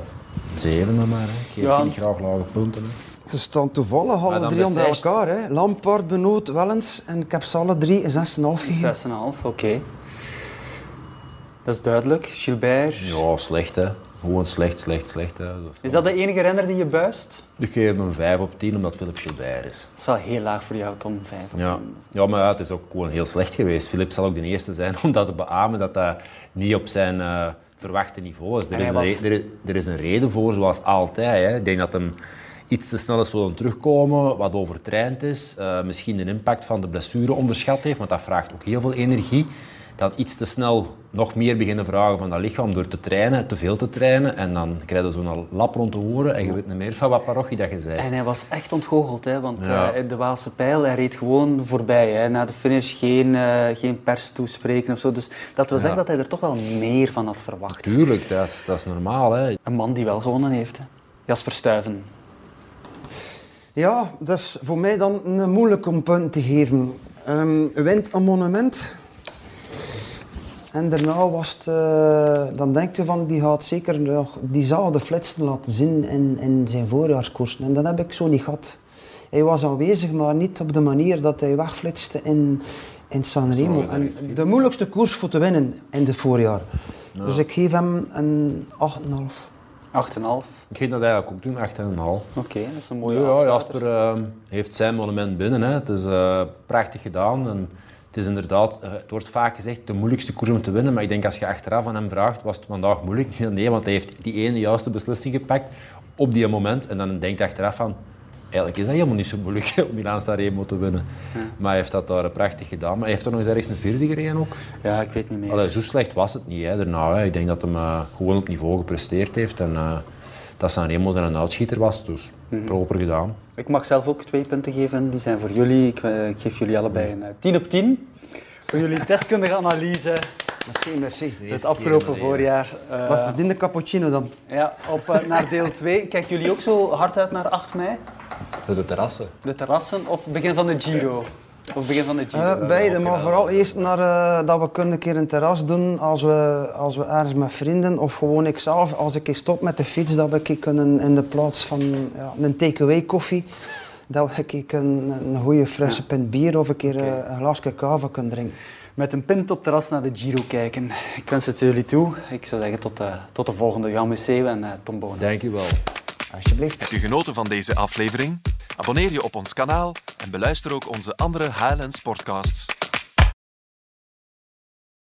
zeven dan maar. Hè. Ik geef Ja. niet graag lage punten. Hè. Ze staan toevallig Maar alle drie onder elkaar. Hè. Lampaard, Benoot, Wellens. En ik heb ze alle drie een 6,5 gegeven. 6,5, oké. Dat is duidelijk. Gilbert. Ja, slecht hè. Gewoon slecht, slecht, slecht. Hè. Is dat de enige renner die je buist? Ik geef hem een 5 op 10 omdat Philip Gilbert is. Dat is wel heel laag voor jou, Tom. 5 op Ja. 10. ja, maar ja, het is ook gewoon heel slecht geweest. Philip zal ook de eerste zijn om dat te beamen dat dat niet op zijn eh, verwachte niveau is. Er is, een er, is- er is een reden voor, zoals altijd. Hè. Ik denk dat hem iets te snel is willen terugkomen, wat overtraind is. eh, misschien de impact van de blessure onderschat heeft, want dat vraagt ook heel veel energie. Dan iets te snel nog meer beginnen vragen van dat lichaam door te trainen, te veel te trainen. En dan krijg je zo'n lap rond de oren en je weet niet meer van wat parochie dat je zei. En hij was echt ontgoocheld, hè, want Ja. eh, de Waalse pijl, hij reed gewoon voorbij. Hè. Na de finish geen, eh, geen pers toespreken of zo. Dus dat wil zeggen dat hij er toch wel meer van had verwacht. Tuurlijk, dat is, dat is normaal. Hè. Een man die wel gewonnen heeft. Hè. Jasper Stuyven. Ja, dat is voor mij dan een moeilijk om punten te geven. Ehm wint een monument. En daarna was het, eh, dan denk je van, die gaat zeker nog diezelfde flitsen laten zien in, in zijn voorjaarskoersen. En dat heb ik zo niet gehad. Hij was aanwezig, maar niet op de manier dat hij wegflitste in, in Sanremo. En de moeilijkste koers voor te winnen in het voorjaar. Dus ik geef hem een 8,5. 8,5. Ik ging dat eigenlijk ook doen, 8,5. Oké, dat is een mooie Ja, afsluiter. Jasper eh, heeft zijn monument binnen. Hè. Het is eh, prachtig gedaan. En het is inderdaad, eh, het wordt vaak gezegd, de moeilijkste koers om te winnen. Maar ik denk als je achteraf aan hem vraagt, was het vandaag moeilijk? Nee, want hij heeft die ene juiste beslissing gepakt op die moment. En dan denkt hij achteraf van, eigenlijk is dat helemaal niet zo moeilijk om Milaan Sanremo te winnen. Maar hij heeft dat daar prachtig gedaan. Maar hij heeft er nog eens ergens een vierde gereden ook. Ja, ik weet niet meer. Allee, zo slecht was het niet hè, daarna. Hè. Ik denk dat hij eh, gewoon op niveau gepresteerd heeft. En uh, dat Sanremo zijn een uitschieter was. Dus proper gedaan. Ik mag zelf ook twee punten geven. Die zijn voor jullie. Ik, eh, ik geef jullie allebei een eh, 10 op 10. Voor jullie deskundige analyse. Merci, merci. Het afgelopen voorjaar. eh, Wat verdient de cappuccino dan? ja, op eh, naar deel 2. Kijken jullie ook zo hard uit naar 8 mei? De terrassen. De terrassen of het begin van de Giro? Of begin van de Giro? Eh, beide, maar vooral eerst naar, eh, dat we kunnen een keer een terras doen als we, als we ergens met vrienden of gewoon ikzelf. Als ik eens stop met de fiets, dat we een kunnen in de plaats van ja, een takeaway koffie, dat we een, een, een goede frisse pint bier of een keer eh, een glaasje kava kunnen drinken. Met een pint op terras naar de Giro kijken. Ik wens het jullie toe. Ik zou zeggen tot de, tot de volgende. Jan Museeuw en eh, Tom Boon. Dank je wel. Heb je genoten van deze aflevering? Abonneer je op ons kanaal en beluister ook onze andere Highlands podcasts.